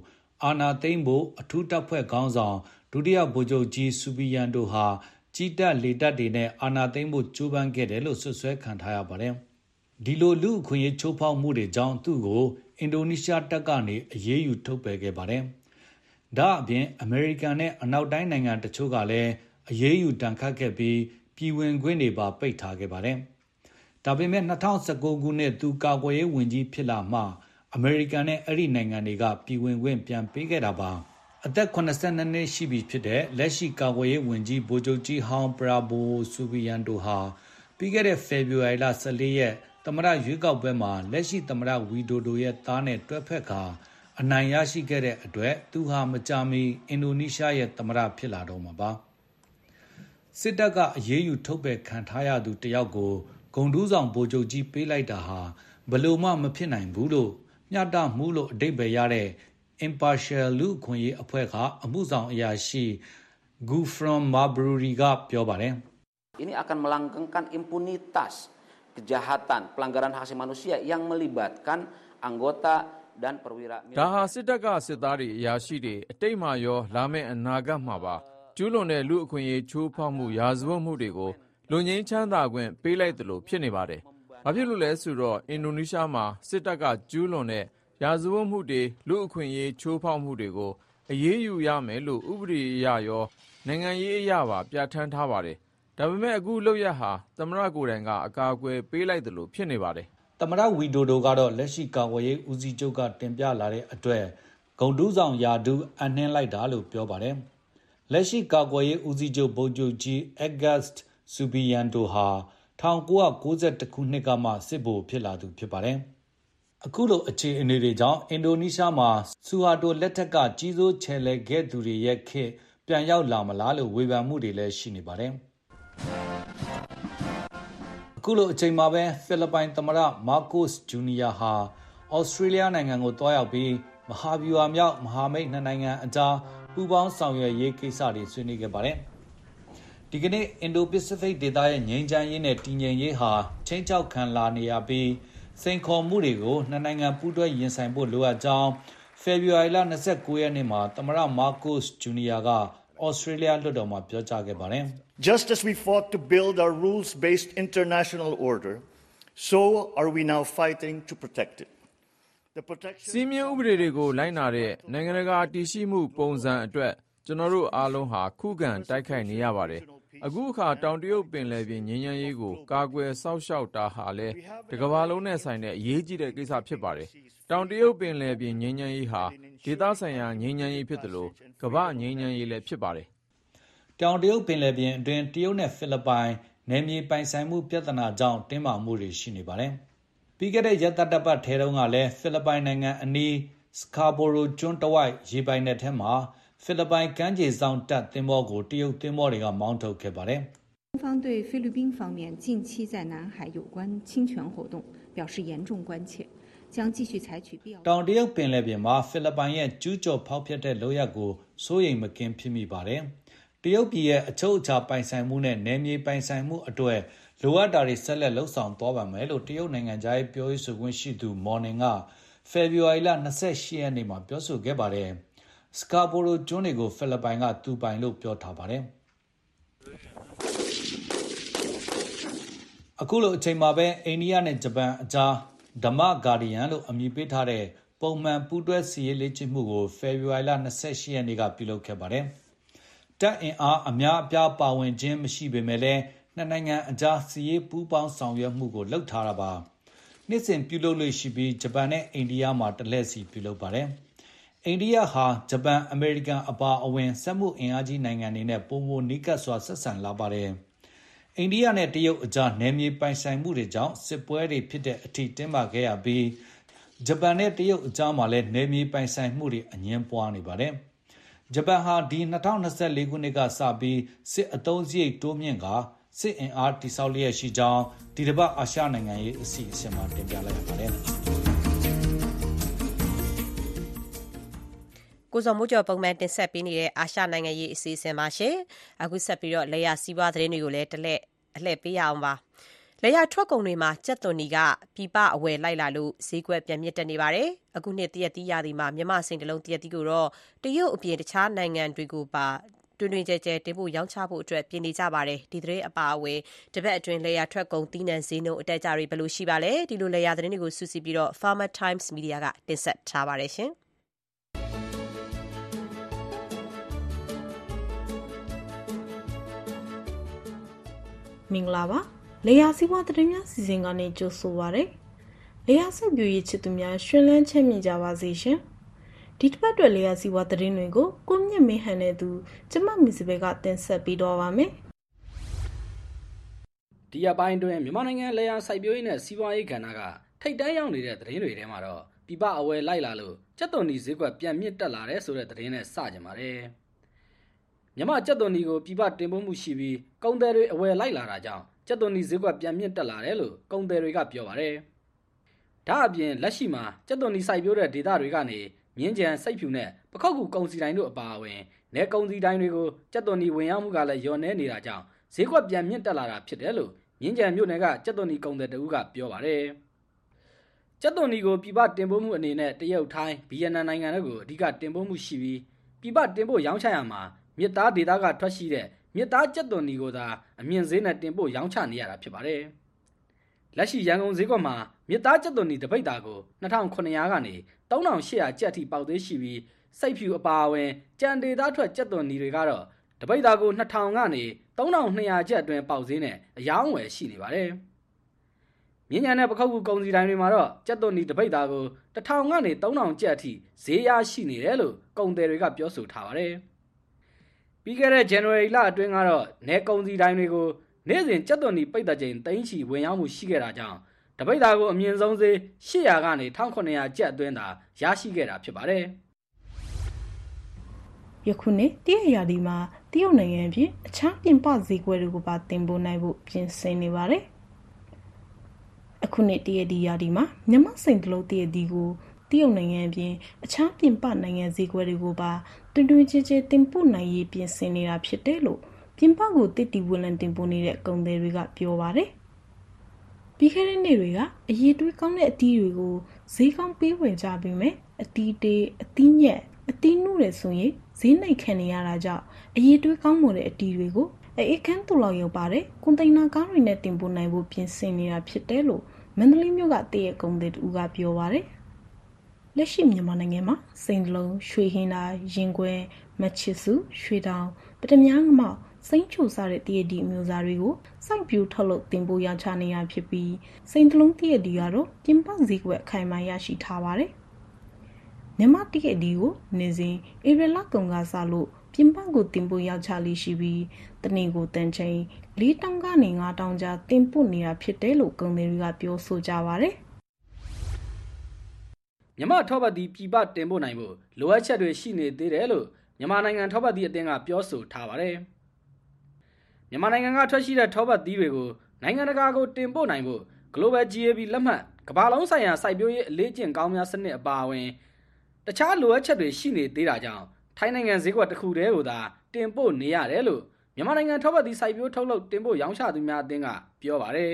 Speaker 15: အာဏာသိမ်းဖို့ အထူးတပ်ဖွဲ့ခေါင်းဆောင် ဒုတိယဗိုလ်ချုပ်ကြီး ဆူဘီယန်တိုဟာ ကြီးတပ် လေတပ်တွေနဲ့ အာဏာသိမ်းဖို့ကြိုးပမ်းခဲ့တယ်လို့ဆွဆွဲခံထားရပါတယ်။ဒီလို လူအခွင့်အရေးချိုးဖောက်မှုတွေကြောင့် သူ့ကို အင်ဒိုနီးရှားတပ်ကနေ အရေးယူ ထုတ်ပယ်ခဲ့ပါတယ်။ဒါအပြင် အမေရိကန်နဲ့ အနောက်တိုင်းနိုင်ငံတချို့ကလည်း အရေးယူဒဏ်ခတ်ခဲ့ပြီးပြည်ဝင်ခွင့်တွေပါပိတ်ထားခဲ့ပါတယ်။ဒါပေမဲ့2019ခုနှစ်သူကာကွယ်ရေးဝန်ကြီးဖြစ်လာမှအမေရိကန်နဲ့အဲ့ဒီနိုင်ငံတွေကပြည်ဝင်ခွင့်ပြန်ပေးခဲ့တာပါ။အသက်82နှစ်ရှိပြီဖြစ်တဲ့လက်ရှိကာကွယ်ရေးဝန်ကြီးဗိုလ်ချုပ်ကြီးဟောင်းပရာဘိုဆူဘီယန်တိုဟာပြီးခဲ့တဲ့ဖေဖော်ဝါရီလ14ရက်သမရရွေးကောက်ပွဲမှာလက်ရှိသမရဝီဒိုဒိုရဲ့သားနဲ့တွဲဖက်ကာအနိုင်ရရှိခဲ့တဲ့အတွက်သူဟာမကြာမီအင်ဒိုနီးရှားရဲ့သမရဖြစ်လာတော့မှာပါ။ စစ်တပ်ကအရေးယူထုတ်ပယ်ခံထားရသူတယောက်ကိုဂုံတူးဆောင်ဗိုလ်ချုပ်ကြီးပေးလိုက်တာဟာဘလို့မှမဖြစ်နိုင်ဘူးလို့မျှတမှုလို့အတိတ်ပဲရတဲ့ Impartial လူအခွင့်အရေးအဖွဲ့ကအမှုဆောင်အရာရှိ Gufron Marbury ကပြောပါတယ်
Speaker 16: Ini akan melanggengkan impunitas kejahatan pelanggaran hak asasi manusia yang melibatkan anggota dan perwira
Speaker 17: ဒါဟာစစ်တပ်ကစစ်သားတွေအရာရှိတွေအတိတ်မှာရောလာမယ့်အနာဂတ်မှာပါ ကျူးလွန်တဲ့ လူအခွင့်အရေး ချိုးဖောက်မှု ရာဇဝတ်မှုတွေကို လွန်ငင်းချမ်းသာခွင့် ပေးလိုက်သလို ဖြစ်နေပါတယ်။ဘာဖြစ်လို့လဲဆိုတော့ အင်ဒိုနီးရှားမှာ စစ်တပ်က ကျူးလွန်တဲ့ ရာဇဝတ်မှုတွေ လူအခွင့်အရေး ချိုးဖောက်မှုတွေကို အရေးယူရမယ်လို့ ဥပဒေအရရော နိုင်ငံရေးအရပါ ပြဋ္ဌာန်းထားပါတယ်။ဒါပေမဲ့ အခုလုပ်ရဟာ သမရကိုယ်တိုင်က အကာအကွယ်ပေးလိုက်သလို ဖြစ်နေပါတယ်။
Speaker 15: သမရဝီဒိုဒိုကတော့ လက်ရှိ ကာကွယ်ရေးဦးစီးချုပ်က တင်ပြလာတဲ့အတွက် ဂုံတူးဆောင်ယာဒူးအနှင်းလိုက်တာလို့ ပြောပါတယ်။ လက်ရှိကာကွယ်ရေးဦးစီးချုပ်ဗိုလ်ချုပ်ကြီးအဂတ်စ်ဆူဘီယန်တိုဟာ1992ခုနှစ်ကမှစစ်ဗိုလ်ဖြစ်လာသူဖြစ်ပါတယ်အခုလိုအခြေအနေတွေကြောင့်အင်ဒိုနီးရှားမှာဆူဟာတိုလက်ထက်ကကြီးစိုးချယ်လှယ်ခဲ့သူတွေရဲ့ခေတ်ပြန်ရောက်လာမလားလို့ဝေဖန်မှုတွေလည်းရှိနေပါတယ်။အခုလိုအချိန်မှာပဲဖိလစ်ပိုင်သမ္မတမာကိုစ်ဂျူနီယာဟာဩစတြေးလျနိုင်ငံကိုတွားရောက်ပြီးမဟာဗျူဟာမြောက်မဟာမိတ်နှစ်နိုင်ငံအကြား ပူးပေါင်းဆောင်ရွက်ရေးကိစ္စတွေဆွေးနွေးခဲ့ပါတယ်။ဒီကနေ့အင်ဒိုပစိဖိတ်ဒေသရဲ့ငြိမ်းချမ်းရေးနဲ့တည်ငြိမ်ရေးဟာချင်းချောက်ခံလာနေရပြီးစိန်ခေါ်မှုတွေကိုနှစ်နိုင်ငံပူးတွဲရင်ဆိုင်ဖို့လိုအပ်ကြောင်းဖေဖော်ဝါရီလ29ရက်နေ့မှာသမ္မတမာကိုစ်ဂျူနီယာကဩစတြေးလျလွှတ်တော်မှာပြောကြားခဲ့ပါတယ်။
Speaker 18: Just as we fought to build our rules-based international order, so are we now fighting to protect it.
Speaker 17: စီးမြင်ဥပဒေတွေကို လိုက်နာတဲ့ နိုင်ငံတကာတည်ရှိမှုပုံစံအတွက် ကျွန်တော်တို့အားလုံးဟာ ခုခံတိုက်ခိုက်နေရပါတယ်။အခုအခါ တောင်တရုတ်ပင်လယ်ပြင် ငြိမ်းချမ်းရေးကို ကာကွယ်စောင့်ရှောက်တာဟာလည်း တကမ္ဘာလုံးနဲ့ဆိုင်တဲ့ အရေးကြီးတဲ့ကိစ္စ ဖြစ်ပါတယ်။တောင်တရုတ်ပင်လယ်ပြင် ငြိမ်းချမ်းရေးဟာ ဒေသဆိုင်ရာ ငြိမ်းချမ်းရေးဖြစ်တယ်လို့ကမ္ဘာငြိမ်းချမ်းရေးလည်း ဖြစ်ပါတယ်။
Speaker 15: တောင်တရုတ်ပင်လယ်ပြင်အတွင်း တရုတ်နဲ့ ဖိလစ်ပိုင် နယ်မြေပိုင်ဆိုင်မှုပြဿနာကြောင့် တင်းမာမှုတွေ ရှိနေပါတယ်။ ပြီးခဲ့တဲ့ရက်သတ္တပတ်ထဲတုန်းကလည်းဖိလစ်ပိုင်နိုင်ငံအနီးစကာဘိုရိုကျွန်းတဝိုက်ရေပိုင်နက်ထဲမှာဖိလစ်ပိုင်ကမ်းခြေစောင့်တပ်သင်္ဘောကိုတရုတ်သင်္ဘောတွေကမောင်းထုတ်ခဲ့ပါတယ်။
Speaker 19: 方对菲律宾方面近期在南海有关侵权活动表示严重关切，将继续采取必要。
Speaker 15: တောင်တရုတ်ပင်လယ်ပြင်မှာဖိလစ်ပိုင်ရဲ့ကျူးကျော်ဖောက်ဖျက်တဲ့လုပ်ရပ်ကိုစိုးရိမ်မကင်းဖြစ်မိပါတယ်။တရုတ်ပြည်ရဲ့အချုပ်အခြာပိုင်ဆိုင်မှုနဲ့နယ်မြေပိုင်ဆိုင်မှုအတွက် လိုအပ်တာတွေဆက်လက်လှုပ်ဆောင်သွားပါမယ်လို့တရုတ်နိုင်ငံသားရေးပြောရေးဆိုခွင့်ရှိသူမော်နင်ကဖေဖော်ဝါရီလ28ရက်နေ့မှာပြောဆိုခဲ့ပါတယ်။စကာဘိုရိုကျွန်းတွေကိုဖိလစ်ပိုင်ကသူပိုင်လို့ပြောထားပါတယ်။အခုလိုအချိန်မှာပဲအိန္ဒိယနဲ့ဂျပန်အကြားဓမ္မဂါဒီယန်လို့အမည်ပေးထားတဲ့ပုံမှန်ပူးတွဲစီရေးလေ့ကျင့်မှုကိုဖေဖော်ဝါရီလ28ရက်နေ့ကပြုလုပ်ခဲ့ပါတယ်။တပ်အင်အားအများအပြားပါဝင်ခြင်းမရှိပေမဲ့လည်း နှစ်နိုင်ငံအကြားစစ်ရေးပူးပေါင်းဆောင်ရွက်မှုကိုလုပ်ထားတာပါ။နှစ်စဉ်ပြုလုပ်လို့ရှိပြီးဂျပန်နဲ့အိန္ဒိယမှာတလှည့်စီပြုလုပ်ပါတယ်။အိန္ဒိယဟာဂျပန်အမေရိကန်အပါအဝင်စက်မှုအင်အားကြီးနိုင်ငံတွေနဲ့ပုံမနီးကပ်စွာဆက်ဆံလာပါတယ်။အိန္ဒိယနဲ့တရုတ်အကြားနယ်မြေပိုင်ဆိုင်မှုတွေကြောင့်စစ်ပွဲတွေဖြစ်တဲ့အထိတင်းမာခဲ့ရပြီးဂျပန်နဲ့တရုတ်အကြားမှာလည်းနယ်မြေပိုင်ဆိုင်မှုတွေအငင်းပွားနေပါတယ်။ဂျပန်ဟာဒီ2024ခုနှစ်ကစပြီးစစ်အုံစရိတ်တိုးမြင့်က စစ်အင်အားတိဆောက်လျက်ရှိကြောင်းဒီတစ်ပတ်အာရှနိုင်ငံရေးအစီအစဉ်မှာတင်ပြလိုက်ရပါတယ်။
Speaker 2: ကိုဇော်မိုးကျော်ပုံမှန်တင်ဆက်ပေးနေတဲ့အာရှနိုင်ငံရေးအစီအစဉ်ပါရှင်။အခုဆက်ပြီးတော့လေယာစီးပွားသတင်းတွေကိုလည်းတလဲအလှည့်ပေးရအောင်ပါ။လေယာထွက်ကုန်တွေမှာကြက်သွန်နီကပြပအဝယ်လိုက်လာလို့ဈေးကွက်ပြန်မြင့်တက်နေပါတယ်။အခုနှစ်တရက်တီးရာသီမှာမြမစိန်တလုံးတရက်တီးကိုတော့တရုတ်အပြင်တခြားနိုင်ငံတွေကိုပါ တွင်တွင်ကျဲကျဲတင်ဖို့ရောင်းချဖို့အတွက်ပြင်နေကြပါတယ် ဒီသတင်းအပါအဝင် တပတ်အတွင်းလေယာထွက်ကုန်တီးနှံဈေးနှုန်း အတက်ကြတွေ ဘယ်လိုရှိပါလဲ ဒီလိုလေယာသတင်းတွေကို စုစည်းပြီးတော့ Farmer Times Media ကတင်ဆက်ထားပါတယ်ရှင်
Speaker 5: မင်္ဂလာပါလေယာစီးပွားသတင်းများစီစဉ်ကနေ ကြိုဆိုပါရစေလေယာဆက်ပြူရေး ချစ်သူများရှင်လန်းချမ်းမြေကြပါစေရှင်။ ဒီတစ်ပတ်အတွက်လေယာစီဝါသတင်းတွေကိုကိုမြင့်မင်းဟန်တဲ့သူကျမမီစပယ်ကတင်ဆက်ပေးတော့ပါမယ်
Speaker 20: ဒီရပိုင်းတွင်မြန်မာနိုင်ငံလေယာစိုက်ပျိုးရေးနဲ့စီးပွားရေးကဏ္ဍကထိတ်တန်းရောက်နေတဲ့သတင်းတွေထဲမှာတော့ပြပအဝယ်လိုက်လာလို့ကြက်သွန်ဒီဈေးကွက်ပြန်မြင့်တက်လာတဲ့ဆိုတဲ့သတင်းနဲ့စကြပါတယ်မြန်မာကြက်သွန်ဒီကိုပြပတင်ပို့မှုရှိပြီးကုန်သည်တွေအဝယ်လိုက်လာတာကြောင့်ကြက်သွန်ဒီဈေးကွက်ပြန်မြင့်တက်လာတယ်လို့ကုန်သည်တွေကပြောပါတယ်ဒါအပြင်လက်ရှိမှာကြက်သွန်ဒီစိုက်ပျိုးတဲ့ဒေသတွေကနေ မြင်းကြံစိတ်ဖြူနဲ့ပခောက်ကူကုံစီတိုင်းတို့အပါအဝင်နဲကုံစီတိုင်းတွေကိုကြက်သွန်နီဝင်ရောက်မှုကလည်းလျော်နှဲနေတာကြောင့်ဈေးကွက်ပြန်မြင့်တက်လာတာဖြစ်တယ်လို့မြင်းကြံမြို့နယ်ကကြက်သွန်နီကုံတဲ့တဦးကပြောပါတယ်။ကြက်သွန်နီကိုပြပတင်ပို့မှုအနေနဲ့တရုတ်ထိုင်းဗီယက်နမ်နိုင်ငံတို့ကိုအဓိကတင်ပို့မှုရှိပြီးပြပတင်ပို့ရောင်းချရမှာမြစ်သားဒေသကထွက်ရှိတဲ့မြစ်သားကြက်သွန်နီကိုသာအမြင့်ဈေးနဲ့တင်ပို့ရောင်းချနေရတာဖြစ်ပါတယ်။ လက်ရှိရန်ကုန်ဈေးကွက်မှာမြစ်သားကြက်သွန်နီတပိတ်တာကို2900ကနေ3800ကျပ်ထိပေါက်သေးရှိပြီးစိတ်ဖြူအပါအဝင်ကြံဒေသားထွက်ကြက်သွန်နီတွေကတော့တပိတ်တာကို2000ကနေ3200ကျပ်အတွင်းပေါက်ဈေးနဲ့အယောင်းဝယ်ရှိနေပါတယ်။မြင်းညာနဲ့ပခုတ်ကူကုံစီတိုင်းတွေမှာတော့ကြက်သွန်နီတပိတ်တာကို1000ကနေ3000ကျပ်အထိဈေးရရှိနေတယ်လို့ကုံတယ်တွေကပြောဆိုထားပါတယ်။ပြီးခဲ့တဲ့ January လအတွင်းကတော့နယ်ကုံစီတိုင်းတွေကို နေ့စဉ်ကြက်သွန်နီပိတ်တဲ့ချိန်သိန်းချီဝင်ရောက်မှုရှိခဲ့တာကြောင့်တပိတ်သားကိုအမြင့်ဆုံးဈေး800ကနေ1900ကျပ်အတွင်းသာရရှိခဲ့တာဖြစ်ပါတယ်
Speaker 21: ယခုနှစ်တရရာဒီမှာတရုတ်နိုင်ငံပြင်အခြားပြင်ပဈေးကွက်တွေကိုပါတင်ပို့နိုင်ဖို့ပြင်ဆင်နေပါတယ်။အခုနှစ်တရဒီရာဒီမှာမြမစိန်တလုံးတရဒီကိုတရုတ်နိုင်ငံပြင်အခြားပြင်ပနိုင်ငံဈေးကွက်တွေကိုပါတွင်တွင်ကျကျတင်ပို့နိုင်ရေးပြင်ဆင်နေတာဖြစ်တယ်လို့ ပြင်ပကိုတစ်တီဝန်လန်တင်ပို့နေတဲ့ကုန်သည်တွေကပြောပါတယ်။ပြီးခဲ့တဲ့နေ့တွေကအရေးတွေးကောင်းတဲ့အသီးတွေကိုဈေးကောင်းပေးဝယ်ကြပြီးမယ်အတီးတေးအသီးညက်အသီးနှုတယ်ဆိုရင်ဈေးနှိမ်ခံနေရတာကြောင့်အရေးတွေးကောင်းမွန်တဲ့အတီးတွေကိုအေးခန်းတူလောက်ရောက်ပါတယ်ကွန်တိန်နာကားတွေနဲ့တင်ပို့နိုင်ဖို့ပြင်ဆင်နေတာဖြစ်တယ်လို့မန္တလေးမြို့ကတည့်ရဲ့ကုန်သည်တူကပြောပါတယ်လက်ရှိမြန်မာနိုင်ငံမှာစိန်လုံးရွှေဟင်းသားရင်ခွဲမချစ်စုရွှေတောင်ပထမငမောက် စိမ့်ချိုစားတဲ့တည့်ဒီအမျိုးသားတွေကိုစိုက်ပြူထုတ်လုပ်တင်ပို့ရောင်းချနေရဖြစ်ပြီးစိန်တလုံးတည့်ဒီကတော့ပြင်ပဈေးကွက်အခိုင်အမာရရှိထားပါတယ်မြန်မာတည့်ဒီကိုနေစဉ်ဧပြီလကုန်ကစလို့ပြင်ပကိုတင်ပို့ရောက်ချလေးရှိပြီးတနင်္ကိုတန်ချိန်၄တောင်ကနေ၅တောင်ကြားတင်ပို့နေတာဖြစ်တယ်လို့ကုန်သည်တွေကပြောဆိုကြပါတယ်
Speaker 20: မြမထောပတ်တီပြည်ပတင်ပို့နိုင်ဖို့လိုအပ်ချက်တွေရှိနေသေးတယ်လို့မြန်မာနိုင်ငံထောပတ်တီအသင်းကပြောဆိုထားပါတယ် မြန်မာနိုင်ငံကထွက်ရှိတဲ့ထောပတ်တီတွေကိုနိုင်ငံတကာကိုတင်ပို့နိုင်ဖို့ Global GAB လက်မှတ်ကမ္ဘာလုံးဆိုင်ရာစိုက်ပျိုးရေးအလေးကျင့်ကောင်းများစနစ်အပါအဝင်တခြားလိုအပ်ချက်တွေရှိနေသေးတာကြောင့်ထိုင်းနိုင်ငံဈေးကွက်တစ်ခုတည်းကိုသာတင်ပို့နေရတယ်လို့မြန်မာနိုင်ငံထောပတ်သီးစိုက်ပျိုးထုတ်လုပ်တင်ပို့ရောင်းချသူများအသင်းကပြောပါတယ်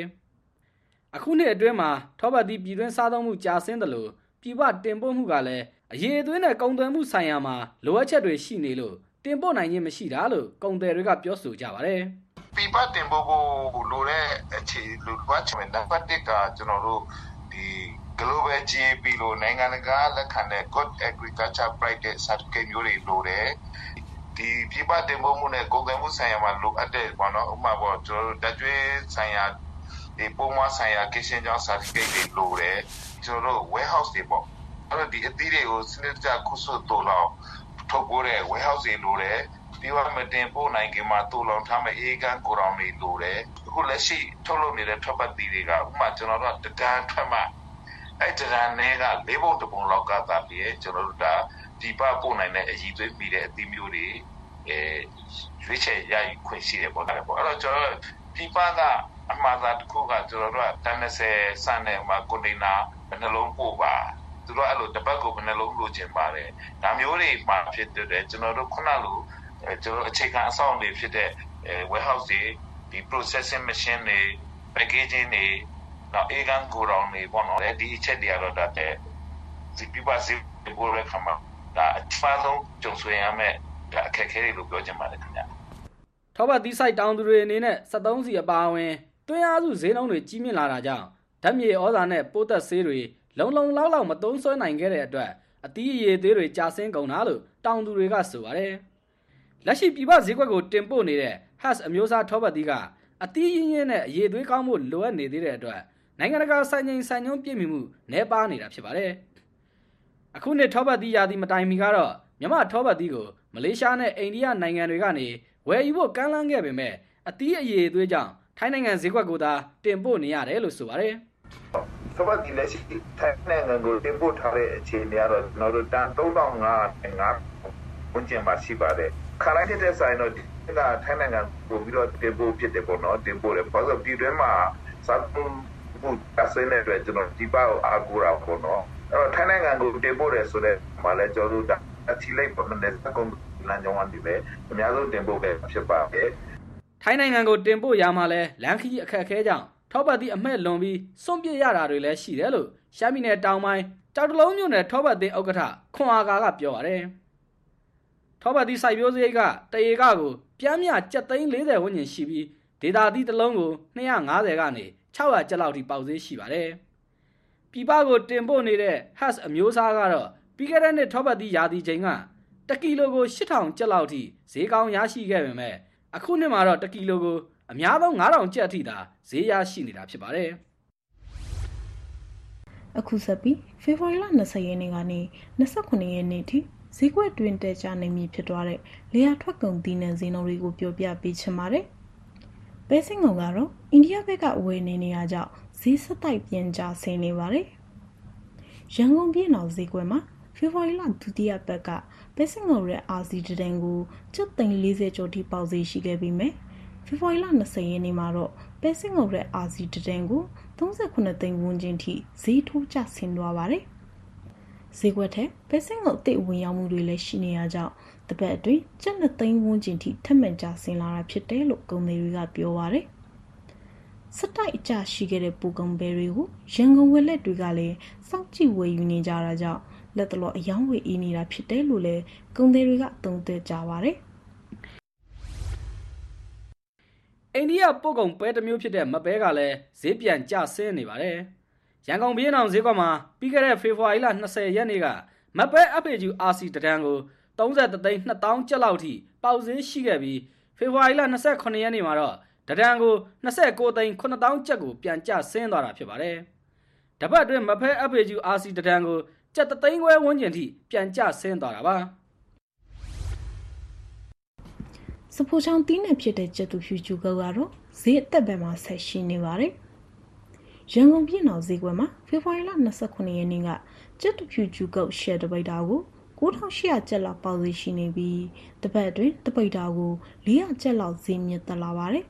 Speaker 20: ။အခုနှစ်အတွင်းမှာထောပတ်သီးပြည်တွင်းစားသုံးမှုကျဆင်းတယ်လို့ပြည်ပတင်ပို့မှုကလည်းအရေးအသွေးနဲ့ကုန်သွယ်မှုဆိုင်ရာမှာလိုအပ်ချက်တွေရှိနေလို့တင်ပို့နိုင်ခြင်းမရှိတာလို့ကုန်သည်တွေကပြောဆိုကြပါတယ်။
Speaker 22: ပြည်ပတင်ပို့ဖို့လိုတဲ့အခြေလိုအပ်ချက်နံပါတ်1ကကျွန်တော်တို့ဒီ global GAP လို့နိုင်ငံတကာလက်ခံတဲ့ good agriculture practice certificate မျိုးတွေလိုတယ်ဒီပြပတင်ပို့မှုနဲ့ကုန်သွယ်မှုဆိုင်ရာမှာလိုအပ်တဲ့ပေါ့နော်ဥပမာပေါ့ကျွန်တော်တို့တက်ကျွေးဆိုင်ရာဒီပုံမှန်ဆိုင်ရာ kitchen ကြောင့် certificate တွေလိုတယ်ကျွန်တော်တို့ warehouse တွေပေါ့အဲ့တော့ဒီအသီးတွေကိုစနစ်တကျခုဆွတ်တိုးလောက်ထုတ်ပိုးတဲ့ warehouse တွေလိုတယ် ပြီးတော့မတင်ပို့နိုင်ခင်မှာတူလောင်ထားမဲ့အေးကန်းကိုရောင်တွေလိုတယ်အခုလက်ရှိထုတ်လုပ်နေတဲ့ထွက်ပတ်သီးတွေကဥပမာကျွန်တော်တို့တဒန်းထွက်မှအဲ့တရန်နဲ့ကလေးပုံတပုံလောက်ကသာပြည့်ကျွန်တော်တို့ဒါဒီပပို့နိုင်တဲ့အည်သွေးမိတဲ့အသီးမျိုးတွေအဲရွေးချယ်ရယူခွင့်ရှိတယ်ပေါ့နော်ပေါ့အဲ့တော့ကျွန်တော်ဒီပကအမှားသာတစ်ခုကကျွန်တော်တို့ကတန်း30စတဲ့မှာကွန်တိန်နာဘယ်နှလုံးပို့ပါသူတို့အဲ့လိုတစ်ပတ်ကိုဘယ်နှလုံးလိုချင်ပါတယ်ဒါမျိုးတွေမှာဖြစ်တဲ့ကျွန်တော်တို့ခုနလို ကျွန်တော်အခြေခံအဆောက်အအုံတွေဖြစ်တဲ့ warehouse တွေဒီ processing machine တွေ packaging တွေနောက်အေဂန်ကိုရောင်နေပေါ့နော်ဒီအချက်တွေကတော့ဒါတဲ့ဒီပြပါစီဘောရခမှာဒါအဖာဆုံးကြုံဆွေရမယ်ဒါအခက်ခဲတွေလို့ပြောချင်ပါတယ်ခင်ဗျာ
Speaker 20: ထောပတ်သီးဆိုင်တောင်သူတွေအနေနဲ့73စီအပါအဝင်တွင်းအားစုဈေးနှုန်းတွေကြီးမြင့်လာတာကြောင့်ဓာတ်မြေဩဇာနဲ့ပိုးသက်ဆေးတွေလုံလုံလောက်လောက်မသုံးစွဲနိုင်ခဲ့တဲ့အတွက်အသီးအရေသေးတွေကြာဆင်းကုန်တာလို့တောင်သူတွေကဆိုပါတယ် လက်ရှိပြည်ပဈေးကွက်ကိုတင်ပို့နေတဲ့ Has အမျိုးအစားထောပတ်သီးကအသီးရင်းရင်းနဲ့အရေသွေးကောင်းမှုလိုအပ်နေသေးတဲ့အတွက်နိုင်ငံတကာဆိုင်ငိန်ဆိုင်ညုံပြည့်မီမှုနှဲပါနေတာဖြစ်ပါတယ်။အခုနှစ်ထောပတ်သီးရာသီမတိုင်မီကတော့မြမထောပတ်သီးကိုမလေးရှားနဲ့အိန္ဒိယနိုင်ငံတွေကနေဝယ်ယူဖို့ကမ်းလှမ်းခဲ့ပေမဲ့အသီးအယေသွေးကြောင့်ထိုင်းနိုင်ငံဈေးကွက်ကိုသာတင်ပို့နေရတယ်လို့ဆိုပါတယ်။
Speaker 22: ထောပတ်သီးလက်ရှိထိုင်းနိုင်ငံကိုတင်ပို့ထားတဲ့အခြေအနေကတော့ကျွန်တော်တို့တန်3500ဝန်ကျင်ပါရှိပါတယ်။ ခါလိုက်တဲ့ဆိုင်တော့ဒီကထိုင်းနိုင်ငံကိုပြီးတော့တင်ပို့ဖြစ်တယ်ပေါ့နော်တင်ပို့တယ်။ဘာလို့ဒီတွဲမှာစားမှုအစင်းတဲ့အတွက်ကျွန်တော်ဒီပါကိုအားကိုးတာပေါ့နော်အဲ့တော့ထိုင်းနိုင်ငံကိုတင်ပို့တယ်ဆိုတော့မှလည်းကျွန်တော်တို့အထီလိုက်ပါမနဲ့စကုံလမ်းကြောင်းကနေပဲအများဆုံးတင်ပို့ပဲဖြစ်ပါတယ်
Speaker 20: ထိုင်းနိုင်ငံကိုတင်ပို့ရမှာလဲလန်ခီအခက်အခဲကြောင့်ထောပတ်သီးအမဲ့လွန်ပြီးစွန့်ပစ်ရတာတွေလည်းရှိတယ်လို့ရှမ်းပြည်နယ်တောင်ပိုင်းကြောက်တလုံးမြို့နယ်ထောပတ်သီးဥက္ကဋ္ဌခွန်အာကာကပြောပါတယ် ထောပတ်သီးစိုက်ပျိုးစရိတ်ကတရေကကိုပြမ်းမြ740ဝန်းကျင်ရှိပြီးဒေတာသီးတစ်လုံးကို250ကနေ600ကျပ်လောက်ထိပေါက်ဈေးရှိပါတယ်။ပြည်ပကိုတင်ပို့နေတဲ့ Has အမျိုးအစားကတော့ပြီးခဲ့တဲ့နှစ်ထောပတ်သီးရာသီချိန်က1ကီလိုကို8000ကျပ်လောက်ထိဈေးကောင်းရရှိခဲ့ပေမဲ့အခုနှစ်မှာတော့1ကီလိုကိုအများဆုံး9000ကျပ်အထိသာဈေးရရှိနေတာဖြစ်ပါတယ်။
Speaker 21: အခုဆက်ပြီးဖေဖော်ဝါရီလ20ရက်နေ့ကနေ29ရက်နေ့ထိ ဈေးကွက်တွင်တက်ကြနေပြီဖြစ်သွားတဲ့လေယာထွက်ကုန်သီးနှံဈေးနှုန်းတွေကိုပြောပြပေးချင်ပါတယ်။ပဲစင်ငုံကတော့အိန္ဒိယဘက်ကဝယ်နေနေရကြောင့်ဈေးစတိုက်ပြန်ကျဆင်းနေပါတယ်။ရန်ကုန်ပြည်တော်ဈေးကွက်မှာဖေဖော်ဝါရီလဒုတိယပတ်ကပဲစင်ငုံရဲ့အာစီတန်ကိုကျပ်သိန်း40ကျော်ထိပေါက်ဈေးရှိခဲ့ပြီးမြဲဖေဖော်ဝါရီလ20ရက်နေ့မှာတော့ပဲစင်ငုံရဲ့အာစီတန်ကို38သိန်းဝန်းကျင်ထိဈေးထိုးကျဆင်းသွားပါတယ်။ ဈေးကွက်ထဲပဲစင်ငုံအစ်စ်ဝင်ရောက်မှုတွေလည်းရှိနေရကြောင်းတပတ်အတွင်းကျပ်2သိန်းဝန်းကျင်ထိထပ်မံကျဆင်းလာတာဖြစ်တယ်လို့ကုန်သည်တွေကပြောပါတယ်။စတိုက်အကျရှိခဲ့တဲ့ပူကုန်ဘဲတွေကိုရန်ကုန်ဝက်လက်တွေကလည်းစောင့်ကြည့်ဝယ်ယူနေကြတာကြောင့်လက်တလောအယောင်းဝယ်အေးနေတာဖြစ်တယ်လို့လည်းကုန်သည်တွေကသုံးသပ်ကြပါတယ်။
Speaker 20: အိန္ဒိယပို့ကုန်ပဲတစ်မျိုးဖြစ်တဲ့မပဲကလည်းဈေးပြန်ကျဆင်းနေပါတယ်။ ရန်ကုန်ပြည်အောင်ဈေးကွက်မှာပြီးခဲ့တဲ့ဖေဖော်ဝါရီလ20ရက်နေ့ကမပဲ FAQ RC တန်းကို33သိန်း2000ကျပ်လောက်ထိပေါက်ဈေးရှိခဲ့ပြီးဖေဖော်ဝါရီလ28ရက်နေ့မှာတော့တဒံကို29သိန်း9000ကျပ်ကိုပြန်ကျဆင်းသွားတာဖြစ်ပါတယ်။တပတ်အတွင်းမဖဲ FAQ RC တဒံကိုကျပ်3သိန်းခွဲဝန်းကျင်ထိပြန်ကျဆင်းသွားတာပါ။
Speaker 21: စဖိုချောင်းတီးနဲ့ဖြစ်တဲ့ကျက်သူဖြူကျူကုတ်ကတော့ဈေးအသက်ဘက်မှာဆက်ရှိနေပါတယ်။ ရန်ကုန်ပြည်တော်ဈေးကွက်မှာဖေဖော်ဝါရီလ29ရက်နေ့ကကျက်သူဖြူကျူကုတ်ရှယ်တပိတ်တာကို9800ကျပ်လောက်ပေါက်ဈေးရှိနေပြီးတပတ်အတွင်းတပိတ်တာကို400ကျပ်လောက်ဈေးမြင့်တက်လာပါတယ်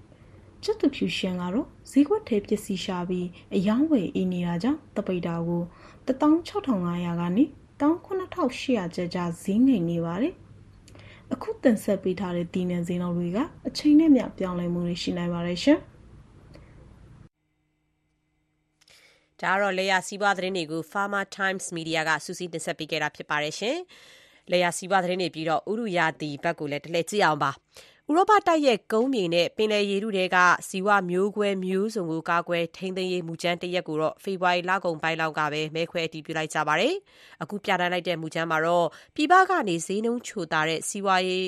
Speaker 21: ။ကျက်သူဖြူရှန်ကတော့ဈေးကွက်ထဲပစ္စည်းရှာပြီးအယောင်းဝယ်အေးနေတာကြောင့်တပိတ်တာကို16500ကနေ19800ကျပ်ကြားဈေးငိမ်နေပါတယ်။အခုတင်ဆက်ပေးထားတဲ့ဒီနယ်ဈေးနှုန်းတွေကအချိန်နဲ့မျှပြောင်းလဲမှုတွေရှိနိုင်ပါတယ်ရှင်။
Speaker 2: ဒါကတော့လေယာစီးပွားသတင်းတွေကို Farmer Times Media ကစူးစီးတင်ဆက်ပေးခဲ့တာဖြစ်ပါတယ်ရှင်။လေယာစီးပွားသတင်းတွေပြီးတော့ဥရုယာတီဘက်ကိုလည်း တလဲကြည့်အောင်ပါ။ဥရောပတိုက်ရဲ့ ကုန်းမြေနဲ့ ပင်လယ်ရေထုတွေကဇီဝမျိုးကွဲမျိုးစုံကို ကာကွယ်ထိန်းသိမ်းရေး မူကြမ်းတရက်ကိုတော့ဖေဖော်ဝါရီလကုန်ပိုင်းလောက်ကပဲ မဲခွဲအတည်ပြုလိုက်ကြပါတယ်။အခုပြဋ္ဌာန်းလိုက်တဲ့ မူကြမ်းမှာတော့ ပြည်ပကနေ ဈေးနှုန်းချိုသာတဲ့စီးပွားရေး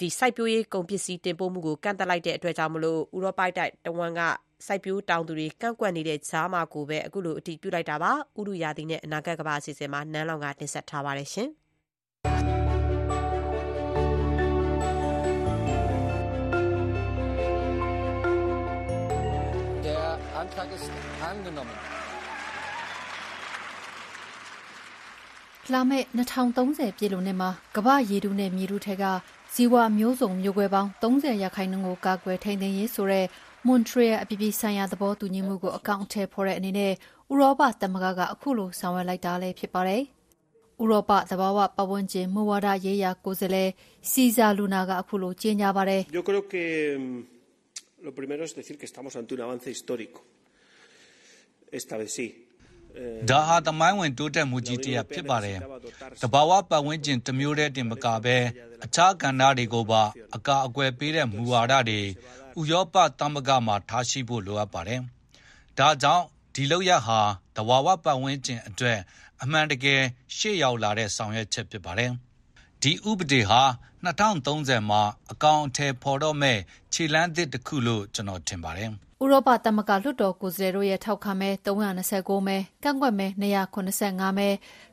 Speaker 2: ဒီစိုက်ပျိုးရေးကုန်ပစ္စည်း တင်ပို့မှုကို ကန့်သတ်လိုက်တဲ့အတွက်ကြောင့်မလို့ဥရောပတိုက်တဝန်က စိုက်ပျိုးတောင်သူတွေကန့်ကွက်နေတဲ့ကြားမှာကိုပဲ အခုလို အတည်ပြုလိုက်တာပါဥရုယာတိနဲ့ အနာဂတ်ကဘာအစီအစဉ်မှာ နန်းလောင်ကတင်ဆက်ထားပါတယ်ရှင်။
Speaker 23: Antrag ist angenommen.
Speaker 24: လာမယ့်2030ပြည်လုံးနှစ်မှာ ကမ္ဘာရေထုနဲ့ မြေထုထက်ကဇီဝမျိုးစုံမျိုးကွဲပေါင်း30ရာခိုင်နှုန်းကို ကာကွယ်ထိန်းသိမ်းရေးဆိုတဲ့ မွန်ထရီယယ်အပြည်ပြည်ဆိုင်ရာသဘောတူညီမှုကိုအကောင့်အထည်ဖော်တဲ့အနေနဲ့ဥရောပသမဂ္ဂကအခုလိုဆောင်ရွက်လိုက်တာလည်းဖြစ်ပါတယ်။ဥရောပသဘာဝပတ်ဝန်းကျင်မူဝါဒရေးရာကိုယ်စားလှယ်စီဇာလူနာကအခုလိုကြေညာပါတယ်။
Speaker 25: Yo creo que lo primero es decir que estamos ante un avance histórico. esta vez sí.
Speaker 15: ဒါဟာတမိုင်းဝင်တိုးတက်မှုကြီးတစ်ရပ်ဖြစ်ပါတယ်။တဘာဝပတ်ဝန်းကျင်တစ်မျိုးတည်းတင်မကပဲအခြားကဏ္ဍတွေကိုပါအကာအကွယ်ပေးတဲ့မူဝါဒတွေ ဥရောပသမဂ္ဂမှာ ထားရှိဖို့ လိုအပ်ပါတယ်။ဒါကြောင့် ဒီလောက်ရဟာတဘာဝပတ်ဝန်းကျင်အတွက် အမှန်တကယ် ရှေ့ရောက်လာတဲ့ ဆောင်ရွက်ချက် ဖြစ်ပါတယ်။ဒီဥပဒေဟာ2030မှာ အကောင်အထည်ဖော်တော့မဲ့ခြေလမ်းသစ်တစ်ခုလို့ ကျွန်တော်ထင်ပါတယ်။
Speaker 24: ဥရောပသမဂ္ဂလွှတ်တော်ကိုယ်စားလှယ်တို့ရဲ့ထောက်ခံမဲ329မဲကန့်ကွက်မဲ285မဲ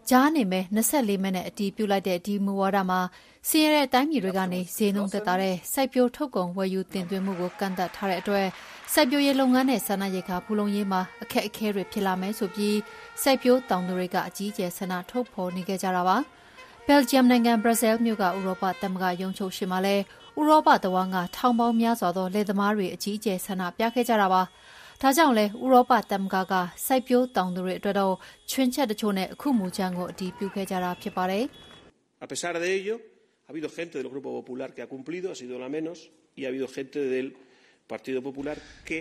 Speaker 24: ကြားနေမဲ24မဲနဲ့အတည်ပြုလိုက်တဲ့ဒီမူဝါဒမှာစီးရဲတဲ့တိုင်းပြည်တွေကနေဈေးနှုန်းသက်သာတဲ့စိုက်ပျိုးထုတ်ကုန်ဝယ်ယူတင်သွင်းမှုကိုကန့်သတ်ထားတဲ့အတွက်စိုက်ပျိုးရေးလုပ်ငန်းနဲ့ဆန္ဒရိက္ခာဖူလုံရေးမှာအခက်အခဲတွေဖြစ်လာမယ်ဆိုပြီးစိုက်ပျိုးတောင်သူတွေကအကြီးအကျယ်ဆန္ဒထုတ်ဖော်နေကြတာပါဘယ်လ်ဂျီယမ်နိုင်ငံဘရပ်ဆဲလ်မြို့ကဥရောပသမဂ္ဂရုံးချုပ်ရှိမှလည်း ဥရောပတဝန်းကထောင်ပေါင်းများစွာသောလယ်သမားတွေအကြီးအကျယ်ဆန္ဒပြခဲ့ကြတာပါ။ဒါကြောင့်လဲဥရောပသမဂ္ဂကစိုက်ပျိုးတောင်သူတွေအတွက်တော့ချွင်းချက်တချို့နဲ့အခုမူချမ်းကိုအတည်ပြုခဲ့ကြတာဖြစ်ပါတယ်။
Speaker 25: A pesar de ello, ha habido gente del Grupo Popular que ha cumplido, ha sido la menos, y ha habido gente del Partido Popular que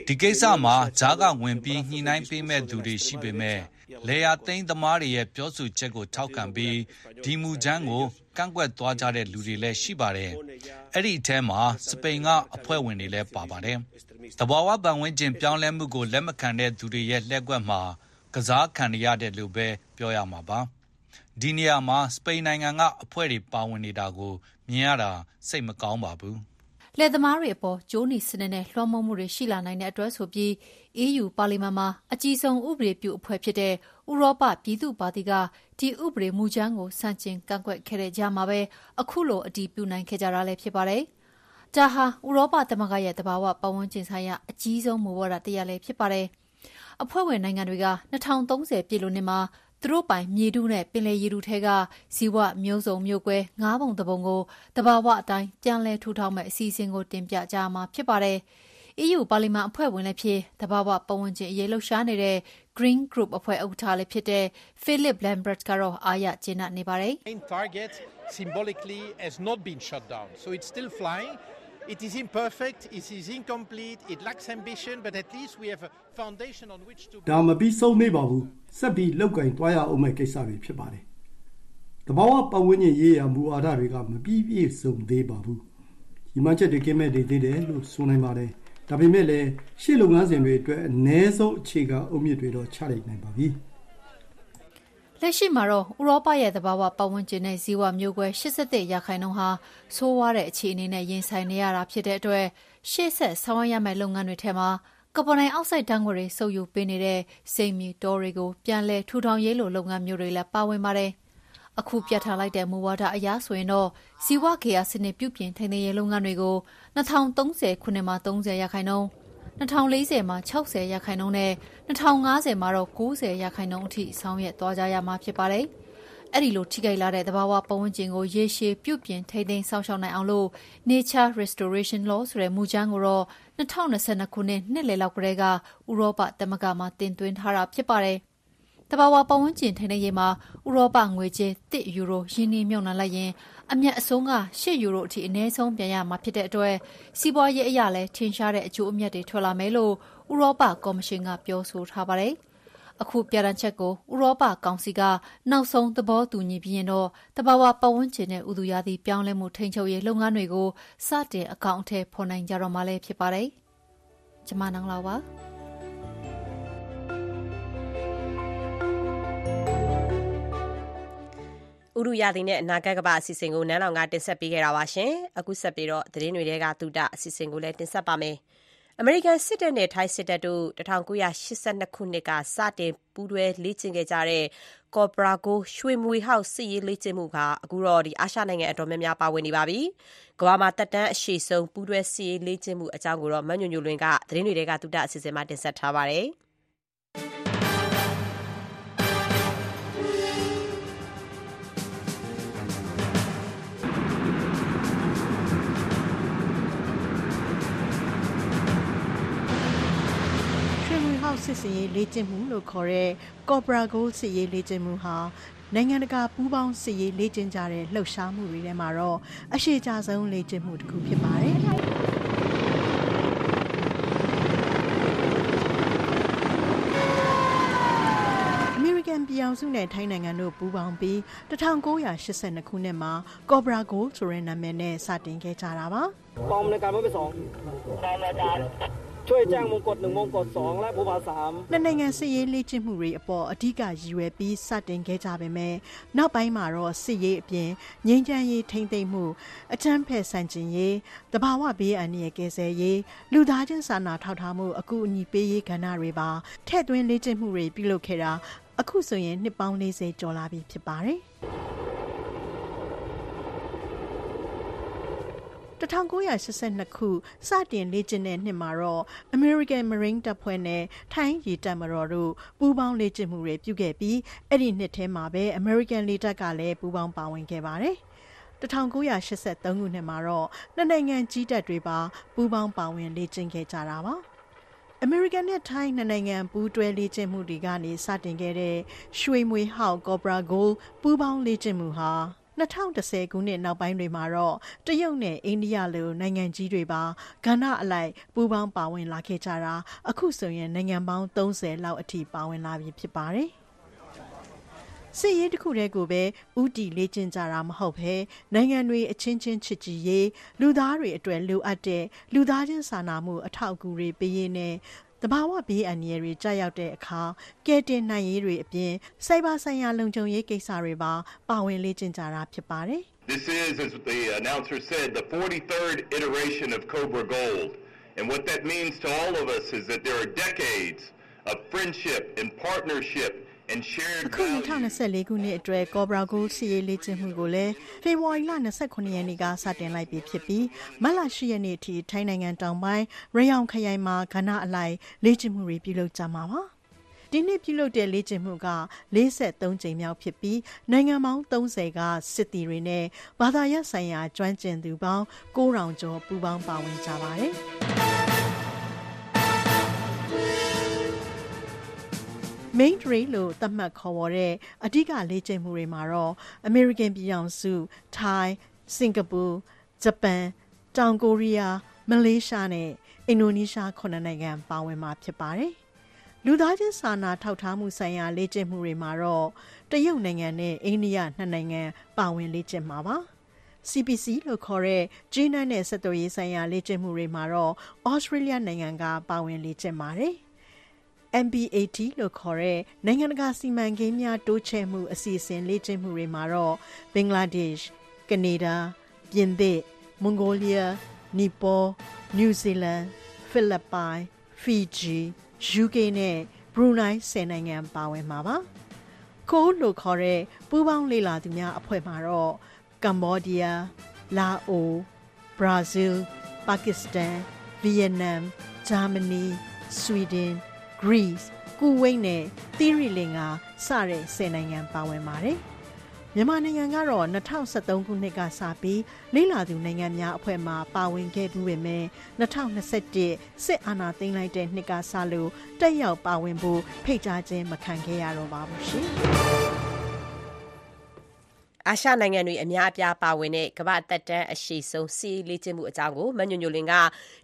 Speaker 15: ဒီကိစ္စမှာဂျားကဝင်ပြီး ညှိနှိုင်းပေးမဲ့သူတွေရှိပေမဲ့လေယာသိန်းသမားတွေရဲ့ပြောဆိုချက်ကို ထောက်ခံပြီး ဒီမူချမ်းကို ကန့်ကွက်သွားကြတဲ့လူတွေလည်းရှိပါတယ်။အဲ့ဒီအထဲမှာ စပိန်ကအဖွဲ့ဝင်တွေလည်းပါပါတယ်။တဘာဝပတ်ဝန်းကျင်ပြောင်းလဲမှုကို လက်မခံတဲ့သူတွေရဲ့လက်ကွက်မှာ ကစားခံရတဲ့လို့ပဲပြောရမှာပါ။ဒီနေရာမှာ စပိန်နိုင်ငံကအဖွဲ့တွေပါဝင်နေတာကို မြင်ရတာ စိတ်မကောင်းပါဘူး။
Speaker 24: လယ်သမားတွေအပေါ် ကြိုးနီစနစ်နဲ့ လွှမ်းမိုးမှုတွေရှိလာနိုင်တဲ့အတွက်ဆိုပြီး EU ပါလီမန်မှာ အကြီးဆုံးဥပဒေပြုအဖွဲ့ဖြစ်တဲ့ ဥရောပပြည်သူ့ပါတီက ဒီဥပဒေမူကြမ်းကို ဆန့်ကျင်ကန့်ကွက်ခဲ့တဲ့ကြားမှာပဲအခုလို အတည်ပြုနိုင်ခဲ့ကြတာလည်းဖြစ်ပါတယ်။ဒါဟာ ဥရောပသမဂ္ဂရဲ့ သဘာဝပတ်ဝန်းကျင်ဆိုင်ရာ အကြီးဆုံးမူဝါဒတရပ်လည်းဖြစ်ပါတယ်။အဖွဲ့ဝင်နိုင်ငံတွေက2030ပြည့်လို့နှစ်မှာ သူတို့ပိုင်မြေထုနဲ့ပင်လယ်ရေထုထဲကဇီဝမျိုးစုံမျိုးကွဲငါးပုံတစ်ပုံကိုတဘာဝအတိုင်းပြန်လည်ထူထောင်မဲ့အစီအစဉ်ကိုတင်ပြကြမှာဖြစ်ပါတယ်။ EU ပါလီမန်အဖွဲ့ဝင်လည်းဖြစ်တဘာဝပတ်ဝန်းကျင်အရေးလှုပ်ရှားနေတဲ့ Green Group အဖွဲ့ဥက္ကဋ္ဌလည်းဖြစ်တဲ့ Philip Lambert ကတော့အားရကျေနပ်နေပါတယ်။
Speaker 26: Main target symbolically has not been shut down. So it's still flying. It is imperfect, it is incomplete, it lacks ambition, but at least we have a foundation on which to
Speaker 12: ဒါမပြီးဆုံးသေးပါဘူးဆက်ပြီးလောက်ကင်တွားရအောင်မဲ့ကိစ္စတွေဖြစ်ပါတယ်တဘာဝပတ်ဝန်းကျင်ရေးရာမူဝါဒတွေကမပြီးပြည့်စုံသေးပါဘူးဒီမှချက်တွေကင်းမဲ့နေသေးတယ်လို့ဆိုနိုင်ပါတယ်ဒါပေမဲ့လည်းရှေ့လုပ်ငန်းစဉ်တွေအတွက်အ ਨੇ ဆုံးအခြေခံအုတ်မြစ်တွေတော့ချလိုက်နိုင်ပါပြီ
Speaker 24: လက်ရှိမှာတော့ဥရောပရဲ့သဘာဝပတ်ဝန်းကျင်နဲ့ဇီဝမျိုးကွဲ87ရာခိုင်နှုန်းဟာဆိုးဝါးတဲ့အခြေအနေနဲ့ရင်ဆိုင်နေရတာဖြစ်တဲ့အတွက်ရှေ့ဆက်ဆောင်ရွက်ရမယ့်လုပ်ငန်းတွေထဲမှာကာဗွန်ဒိုင်အောက်ဆိုက်ဓာတ်ငွေ့တွေစုပ်ယူပေးနေတဲ့စိတ်မြေတောတွေကိုပြန်လည်ထူထောင်ရေးလိုလုပ်ငန်းမျိုးတွေလည်းပါဝင်ပါတယ်။အခုပြဋ္ဌာန်းလိုက်တဲ့မူဝါဒအရဆိုရင်တော့ဇီဝဂေဟစနစ်ပြုပြင်ထိန်းသိမ်းရေးလုပ်ငန်းတွေကို2030ခုနှစ်မှာ30ရာခိုင်နှုန်း 2040မှာ60ရာခိုင်နှုန်းနဲ့2050မှာတော့90ရာခိုင်နှုန်းအထိဆောင်ရွက်သွားကြရမှာဖြစ်ပါတယ်။အဲ့ဒီလိုထိခိုက်လာတဲ့သဘာဝပတ်ဝန်းကျင်ကိုရေရှည်ပြုပြင်ထိန်းသိမ်းစောင့်ရှောက်နိုင်အောင်လို့ Nature Restoration Law ဆိုတဲ့မူကြမ်းကိုတော့2022ခုနှစ်နှစ်လယ်လောက်ကတည်းကဥရောပသမဂ္ဂမှာတင်သွင်းထားတာဖြစ်ပါတယ်။တဘာဝပတ်ဝန်းကျင်ထိန်းသိမ်းရေးမှာဥရောပငွေကြေး1ယူရိုရင်းနှီးမြှုပ်နှံလိုက်ရင် အမြတ်အဆုံးက8ယူရိုအထိအနည်းဆုံးပြန်ရမှာဖြစ်တဲ့အတွက်စီးပွားရေးအရလည်းထင်ရှားတဲ့အကျိုးအမြတ်တွေထွက်လာမယ်လို့ဥရောပကော်မရှင်ကပြောဆိုထားပါတယ်။အခုပြဋ္ဌာန်းချက်ကိုဥရောပကောင်စီကနောက်ဆုံးသဘောတူညီပြီးရင်တော့တဘာဝပတ်ဝန်းကျင်နဲ့ဥသူရာသီပြောင်းလဲမှုထိန်းချုပ်ရေးလုပ်ငန်းတွေကိုစတင်အကောင့်အထည်ဖော်နိုင်ကြတော့မှလည်းဖြစ်ပါတယ်။ကျွန်မနန်းလာပါ
Speaker 2: ဥရုရာသီနဲ့ အနာဂတ်ကပအစီအစဉ်ကို နန်းလောင်ကတင်ဆက်ပေးခဲ့တာပါရှင်။အခုဆက်ပြီးတော့သတင်းတွေကတူတအစီအစဉ်ကိုလည်းတင်ဆက်ပါမယ်။အမေရိကန်စစ်တပ်နဲ့ ထိုင်းစစ်တပ်တို့1982ခုနှစ်က စတင် ပူးတွဲလေ့ကျင့်ခဲ့ကြတဲ့ Cobra Go ရွှေမွေဟောက် စစ်ရေးလေ့ကျင့်မှုကအခုတော့ဒီအာရှနိုင်ငံ အတော်များများ ပါဝင်နေပါပြီ။ကမ္ဘာမှာတက်တန်းအရှိဆုံး ပူးတွဲ စစ်ရေးလေ့ကျင့်မှုအကြောင်းကိုတော့မညွညွလွင်က သတင်းတွေကတူတအစီအစဉ်မှာ တင်ဆက်ထားပါတယ်။
Speaker 27: စစ်စင်ရေးလေ့ကျင့်မှုလို့ခေါ်တဲ့ Cobra Gold စစ်ရေးလေ့ကျင့်မှုဟာနိုင်ငံတကာပူးပေါင်းစစ်ရေးလေ့ကျင့်ကြတဲ့လှုပ်ရှားမှုတွေထဲမှာတော့အရှိကြဆုံးလေ့ကျင့်မှုတစ်ခုဖြစ်ပါတယ်။ကန်ပြည်အောင်စုနဲ့ထိုင်းနိုင်ငံတို့ပူးပေါင်းပြီး1982ခုနှစ်မှာ Cobra Gold ဆိုတဲ့နာမည်နဲ့စတင်ခဲ့ကြတာပါ။ ပေါင်းในการไม่ไปสองช่วยแจ้งมงกฎ1มงกฎ2และဘူပါ3နှစ်နိုင်ငံစစ်ရေးလေ့ကျင့်မှုတွေအပေါ်အဓိကရည်ရွယ်ပြီးစတင်ခဲ့ကြပေမဲ့နောက်ပိုင်းမှာတော့စစ်ရေးအပြင်ငြိမ်းချမ်းရေးထိန်းသိမ်းမှုအချမ်းဖက်ဆန့်ကျင်ရေးတဘာဝဘေးအန္တရာယ်ကယ်ဆယ်ရေးလူသားချင်းစာနာထောက်ထားမှုအကူအညီပေးရေးကဏ္ဍတွေပါထည့်သွင်းလေ့ကျင့်မှုတွေပြုလုပ်ခဲ့တာအခုဆိုရင်နှစ်ပေါင်း40ကျော်လာပြီဖြစ်ပါတယ်။ 1982ခုစတင်လေ့ကျင့်တဲ့နှစ်မှာတော့ American Marine တပ်ဖွဲ့နဲ့ထိုင်းရေတပ်မတော်တို့ပူးပေါင်းလေ့ကျင့်မှုတွေပြုခဲ့ပြီးအဲ့ဒီနှစ်ထဲမှာပဲ American လေတပ်ကလည်းပူးပေါင်းပါဝင်ခဲ့ပါတယ်။1983ခုနှစ်မှာတော့နှစ်နိုင်ငံကြီးတပ်တွေပါပူးပေါင်းပါဝင်လေ့ကျင့်ခဲ့ကြတာပါ။ American နဲ့ Thai နှစ်နိုင်ငံပူးတွဲလေ့ကျင့်မှုတွေကနေစတင်ခဲ့တဲ့ရွှေမွေဟောက် Cobra Gold ပူးပေါင်းလေ့ကျင့်မှုဟာ 2010ခုနှစ်နောက်ပိုင်းတွေမှာတော့တရုတ်နဲ့အိန္ဒိယလိုနိုင်ငံကြီးတွေပါကဏ္ဍအလိုက်ပူးပေါင်းပါဝင်လာခဲ့ကြတာအခုဆိုရင်နိုင်ငံပေါင်း30လောက်အထိပါဝင်လာပြီဖြစ်ပါတယ်စစ်ရေးတစ်ခုတည်းကိုပဲဥတီလေ့ကျင့်ကြတာမဟုတ်ဘဲနိုင်ငံတွေအချင်းချင်းချစ်ကြည်ရေးလူသားတွေအတွက်လိုအပ်တဲ့လူသားချင်းစာနာမှုအထောက်အကူတွေပေးရေးနဲ့တ ဘာဝဘေးအန္တရာယ်တွေကြာရောက်တဲ့အခါကဲတင်နိုင်ရေးတွေအပြင်စိုက်ဘာဆိုင်ရာလုံခြုံရေးကိစ္စတွေပါပါဝင်လေ့ကျင့်ကြတာဖြစ်ပါတယ်
Speaker 28: This is as the announcer said the 43rd iteration of Cobra Gold and what that means to all of us is that there are decades of friendship and partnership
Speaker 24: and shared
Speaker 27: အခု2024ခုနှစ်အတွက် Cobra Gold စီရေးလေ့ကျင့်မှုကိုလည်းဖေဖော်ဝါရီလ29ရက်နေ့ကစတင်လိုက်ပြီဖြစ်ပြီးမတ်လ10ရက်နေ့အထိထိုင်းနိုင်ငံတောင်ပိုင်းရယောင်ခရိုင်မှာကဏ္ဍအလိုက်လေ့ကျင့်မှုတွေပြုလုပ်ကြမှာပါ။ဒီနှစ်ပြုလုပ်တဲ့လေ့ကျင့်မှုက43ကြိမ်မြောက်ဖြစ်ပြီးနိုင်ငံပေါင်း30ကစစ်တီတွေနဲ့ဘာသာရပ်ဆိုင်ရာကျွမ်းကျင်သူပေါင်း9000ကျော်ပူးပေါင်းပါဝင်ကြပါတယ်။ main trail လို့သတ်မှတ်ခေါ်ဝေါ်တဲ့အဓိကလေ့ကျင့်မှုတွေမှာတော့ American ပြည်ထောင်စု Thai, Singapore, Japan, တောင်ကိုရီးယားမလေးရှားနဲ့အင်ဒိုနီးရှားခုနှစ်နိုင်ငံပါဝင်မှာဖြစ်ပါတယ်။လူသားချင်းစာနာထောက်ထားမှုဆိုင်ရာလေ့ကျင့်မှုတွေမှာတော့တရုတ်နိုင်ငံနဲ့အိန္ဒိယနှစ်နိုင်ငံပါဝင်လေ့ကျင့်မှာပါ။ CPC လို့ခေါ်တဲ့ဂျင်းနဲ့ဆက်သွယ်ရေးဆိုင်ရာလေ့ကျင့်မှုတွေမှာတော့ Australia နိုင်ငံကပါဝင်လေ့ကျင့်ပါတယ်။ MBAT လို့ခေါ်တဲ့နိုင်ငံတကာစီမံကိန်းများတိုးချဲ့မှုအစီအစဉ်လေ့ကျင့်မှုတွေမှာတော့ဘင်္ဂလားဒေ့ရှ်၊ကနေဒါ၊ပြင်သစ်၊မွန်ဂိုလီးယား၊နီပေါ၊နယူးဇီလန်၊ဖိလစ်ပိုင်၊ဖီဂျီ၊ယူကေနဲ့ဘရူနိုင်း၁၀နိုင်ငံပါဝင်မှာပါ။ကိုလို့ခေါ်တဲ့ပူးပေါင်းလေ့လာသူများအဖွဲ့မှာတော့ကမ္ဘောဒီးယား၊လာအို၊ဘရာဇီးလ်၊ပါကစ္စတန်၊ဗီယက်နမ်၊ဂျာမနီ၊ဆွီဒင် Greece, ကူဝိတ်နဲ့သီရိလင်္ကာစတဲ့10နိုင်ငံပါဝင်ပါတယ်။မြန်မာနိုင်ငံကတော့2023ခုနှစ်ကစပြီးလေးလာသူနိုင်ငံများအဖွဲ့မှပါဝင်ခဲ့ပြီးပေမဲ့2021စစ်အာဏာသိမ်းလိုက်တဲ့နှစ်ကစလို့တက်ရောက်ပါဝင်ဖို့ဖိတ်ကြားခြင်းမခံခဲ့ရတော့ပါဘူးရှင်။
Speaker 2: အာရှနိုင်ငံတွေအများအပြားပါဝင်တဲ့ ကမ္ဘာသက်တမ်းအရှိဆုံးစီးလေ့ကျင့်မှုအကြောင်းကိုမညွညွလင်က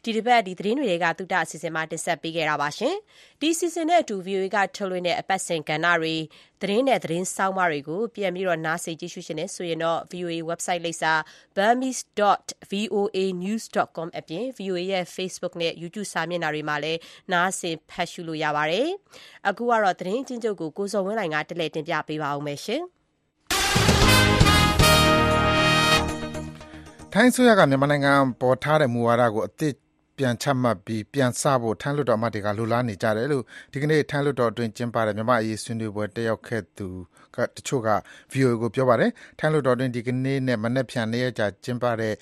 Speaker 2: ဒီတစ်ပတ်ဒီသတင်းတွေကသုတအစီအစဉ်မှာ တင်ဆက်ပေးခဲ့တာပါရှင်။ဒီစီစဉ်တဲ့အတူ VOA က ထုတ်လွှင့်တဲ့ အပတ်စဉ်ကဏ္ဍတွေ သတင်းနဲ့ သတင်းစောင်းမတွေကို ပြန်ပြီးတော့နားဆင် ကြည့်ရှုရှင်နေဆိုရင်တော့ VOA website လိပ်စာ burmese.voanews.com အပြင် VOA ရဲ့ Facebook နဲ့ YouTube စာမျက်နှာတွေမှာလည်း နားဆင် ဖတ်ရှုလို့ရပါတယ်။အခုကတော့ သတင်းချင်းချုပ်ကို ကိုစော်ဝင်းလိုင်ကတလဲတင်ပြပေးပါအောင်မယ် ရှင်။
Speaker 3: ထိုင်းဆိုရက မြန်မာနိုင်ငံပေါ်ထားတဲ့ မူဝါဒကို အသစ်ပြန်ချမှတ်ပြီး ပြန်စဖို့ ထိုင်းလွှတ်တော်အမတ်တွေက လိုလားနေကြတယ်လို့ ဒီကနေ့ ထိုင်းလွှတ်တော်အတွင်း ကျင်းပတဲ့ မြန်မာအရေး ဆွေးနွေးပွဲ တက်ရောက်ခဲ့သူကတချို့က VOA ကို ပြောပါတယ် ထိုင်းလွှတ်တော်အတွင်း ဒီကနေ့နဲ့ မနေ့ပြန်နေ့ရက်ကြာ ကျင်းပတဲ့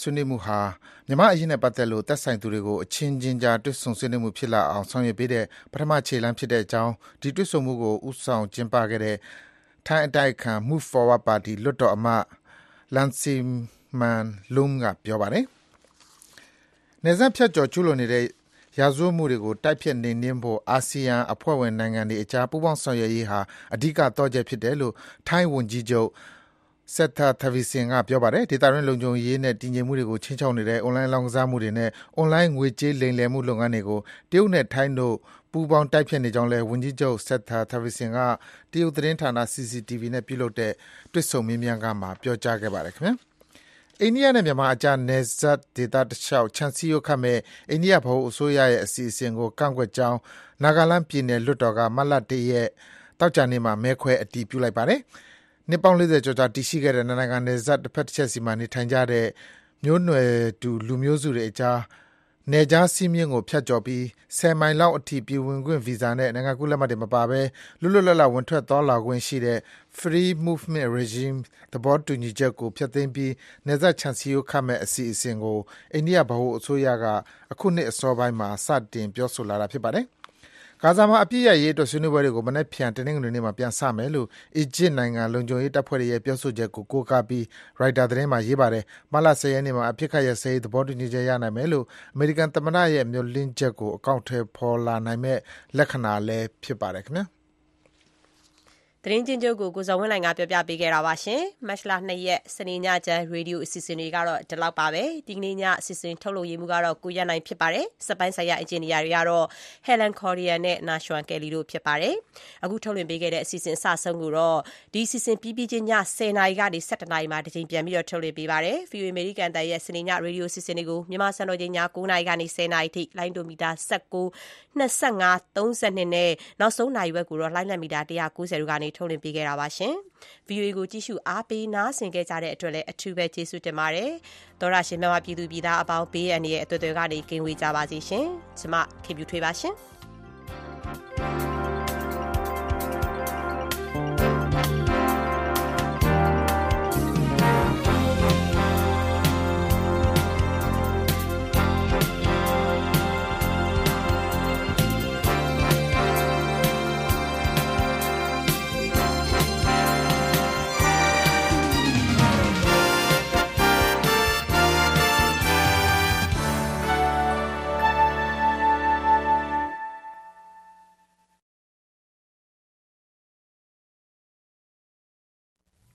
Speaker 3: ဆွေးနွေးမှုဟာ မြန်မာအရေးနဲ့ပတ်သက်လို့ သက်ဆိုင်သူတွေကို အချင်းချင်းကြား တွေ့ဆုံဆွေးနွေးမှုဖြစ်လာအောင် ဆောင်ရွက်ပေးတဲ့ ပထမခြေလှမ်းဖြစ်တဲ့အကြောင်း ဒီတွေ့ဆုံမှုကိုဥဆောင်ကျင်းပခဲ့တဲ့ ထိုင်းအတိုက်ခံ Move Forward Party လွှတ်တော်အမတ် Lansim မှန်လုံးကပြောပါတယ်။နယ်စပ်ဖြတ်ကျော် ကျူးလွန်နေတဲ့ ရာဇဝတ်မှုတွေကို တိုက်ဖျက် နှိမ်နင်းဖို့ အာဆီယံအဖွဲ့ဝင်နိုင်ငံတွေအကြား ပူးပေါင်း ဆောင်ရွက်ရေးဟာ အဓိက သော့ချက်ဖြစ်တယ်လို့ ထိုင်းဝန်ကြီးချုပ် Srettha Thavisin က ပြောပါတယ်။ဒေသတွင်း လုံခြုံရေးနဲ့ တည်ငြိမ်မှုတွေကို ခြိမ်းခြောက်နေတဲ့ အွန်လိုင်း လောင်းကစားမှုတွေနဲ့ အွန်လိုင်း ငွေကြေးလိမ်လည်မှု လုပ်ငန်းတွေကို တရုတ်နဲ့ ထိုင်းတို့ ပူးပေါင်း တိုက်ဖျက်နေကြောင်းလည်း ဝန်ကြီးချုပ် Srettha Thavisin က တရုတ်သတင်းဌာန CCTV နဲ့ ပြုလုပ်တဲ့ တွေ့ဆုံ မေးမြန်းခန်းမှာ ပြောကြားခဲ့ပါတယ် ခင်ဗျာ။ အိန္ဒိယနဲ့ မြန်မာအကြား နယ်စပ်ဒေသတလျှောက် ခြံစည်းရိုးခတ်မယ့် အိန္ဒိယ ဗဟိုအစိုးရရဲ့ အစီအစဉ်ကို ကန့်ကွက်ကြောင်း နာဂလန်းပြည်နယ် လွှတ်တော်က မတ်လ ၁ ရက် သောကြာနေ့မှာ မဲခွဲ အတည်ပြုလိုက်ပါတယ်။နှစ်ပေါင်း ၄၀ ကျော်ကြာ တည်ရှိခဲ့တဲ့ နှစ်နိုင်ငံနယ်စပ် တဘက်တချက်စီမှာ နေထိုင်ကြတဲ့ မျိုးနွယ်တူ လူမျိုးစုတွေအကြား နယ်ခြားစည်းမျဉ်းကို ဖြတ်ကျော်ပြီး ၁၀ မိုင်လောက်အထိ ပြည်ဝင်ခွင့်ဗီဇာနဲ့ နိုင်ငံကူးလက်မှတ်တွေမပါဘဲ လွတ်လွတ်လပ်လပ် ဝင်ထွက်သွားလာခွင့်ရှိတဲ့ Free Movement Regime သဘောတူညီချက်ကို ဖျက်သိမ်းပြီး နယ်စပ်ခြံစည်းရိုးခတ်မယ့် အစီအစဉ်ကို အိန္ဒိယ ဗဟိုအစိုးရက အခုနှစ်အစောပိုင်းမှာ စတင် ပြောဆိုလာတာ ဖြစ်ပါတယ်။ ဂါဇာမှာ အပစ်ရပ်ရေးအတွက် ဆွေးနွေးပွဲတွေကို မနက်ဖြန် တနင်္ဂနွေနေ့မှာ ပြန်စမယ်လို့ အီဂျစ်နိုင်ငံ လုံခြုံရေးတပ်ဖွဲ့တွေရဲ့ ပြောဆိုချက်ကို ကိုးကားပြီး ရိုက်တာသတင်းမှာ ရေးပါတယ်။မတ်လ ၁၀ ရက်နေ့မှာ အပစ်အခတ်ရပ်စဲရေး သဘောတူညီချက် ရနိုင်မယ်လို့ အမေရိကန်သမ္မတရဲ့ မျှော်လင့်ချက်ကို အကောင်အထည်ဖော်လာနိုင်မယ့် လက္ခဏာလည်း ဖြစ်ပါတယ်ခင်ဗျာ။
Speaker 2: သတင်းချင်းချုပ်ကို ကိုဇော်ဝင်းလိုင်က ပြောပြပေးခဲ့တာပါရှင်။မတ်လ2ရက် စနေညချမ်းရေဒီယိုအစီအစဉ်တွေကတော့ ဒီလောက်ပါပဲ။ဒီကနေ့ည အစီအစဉ်ထုတ်လုပ်ရေးမှုကတော့ ကိုရနိုင်ဖြစ်ပါတယ်။စပိုင်းဆိုင်ရာ အင်ဂျင်နီယာတွေကတော့ Helen Cordier နဲ့ Nashwan Kelly တို့ဖြစ်ပါတယ်။အခုထုတ်လွှင့်ပေးခဲ့တဲ့ အစီအစဉ်အစဆုံးကိုတော့ဒီအစီအစဉ်ပြီးပြီးချင်းည10နာရီကနေ17နာရီမှာတစ်ချိန်ပြန်ပြီးတော့ထုတ်လွှင့်ပေးပါတယ်။ VOA American တန်ရဲ့ စနေည ရေဒီယိုအစီအစဉ်တွေကို မြန်မာစံတော်ချိန်ည9နာရီကနေ10နာရီထိ လိုင်းဒိုမီတာ19 25 32နဲ့ နောက်ဆုံးနိုင်ဝက်ကိုတော့ လိုင်းလံမီတာ190တို့ကနေထုတ်လွှင့်ပေးခဲ့တာပါရှင်။ VOA ကိုကြည့်ရှုအားပေးနားဆင်ခဲ့ကြတဲ့အတွက်လည်းအထူးပဲကျေးဇူးတင်ပါတယ်။သောရရှင်မြတ်ပြည်သူပြည်သားအပေါင်းဘေးအန္တရာယ်အသွယ်သွယ်ကနေကင်းဝေးကြပါစေရှင်။ကျမခင်ဗျူထွေးပါရှင်။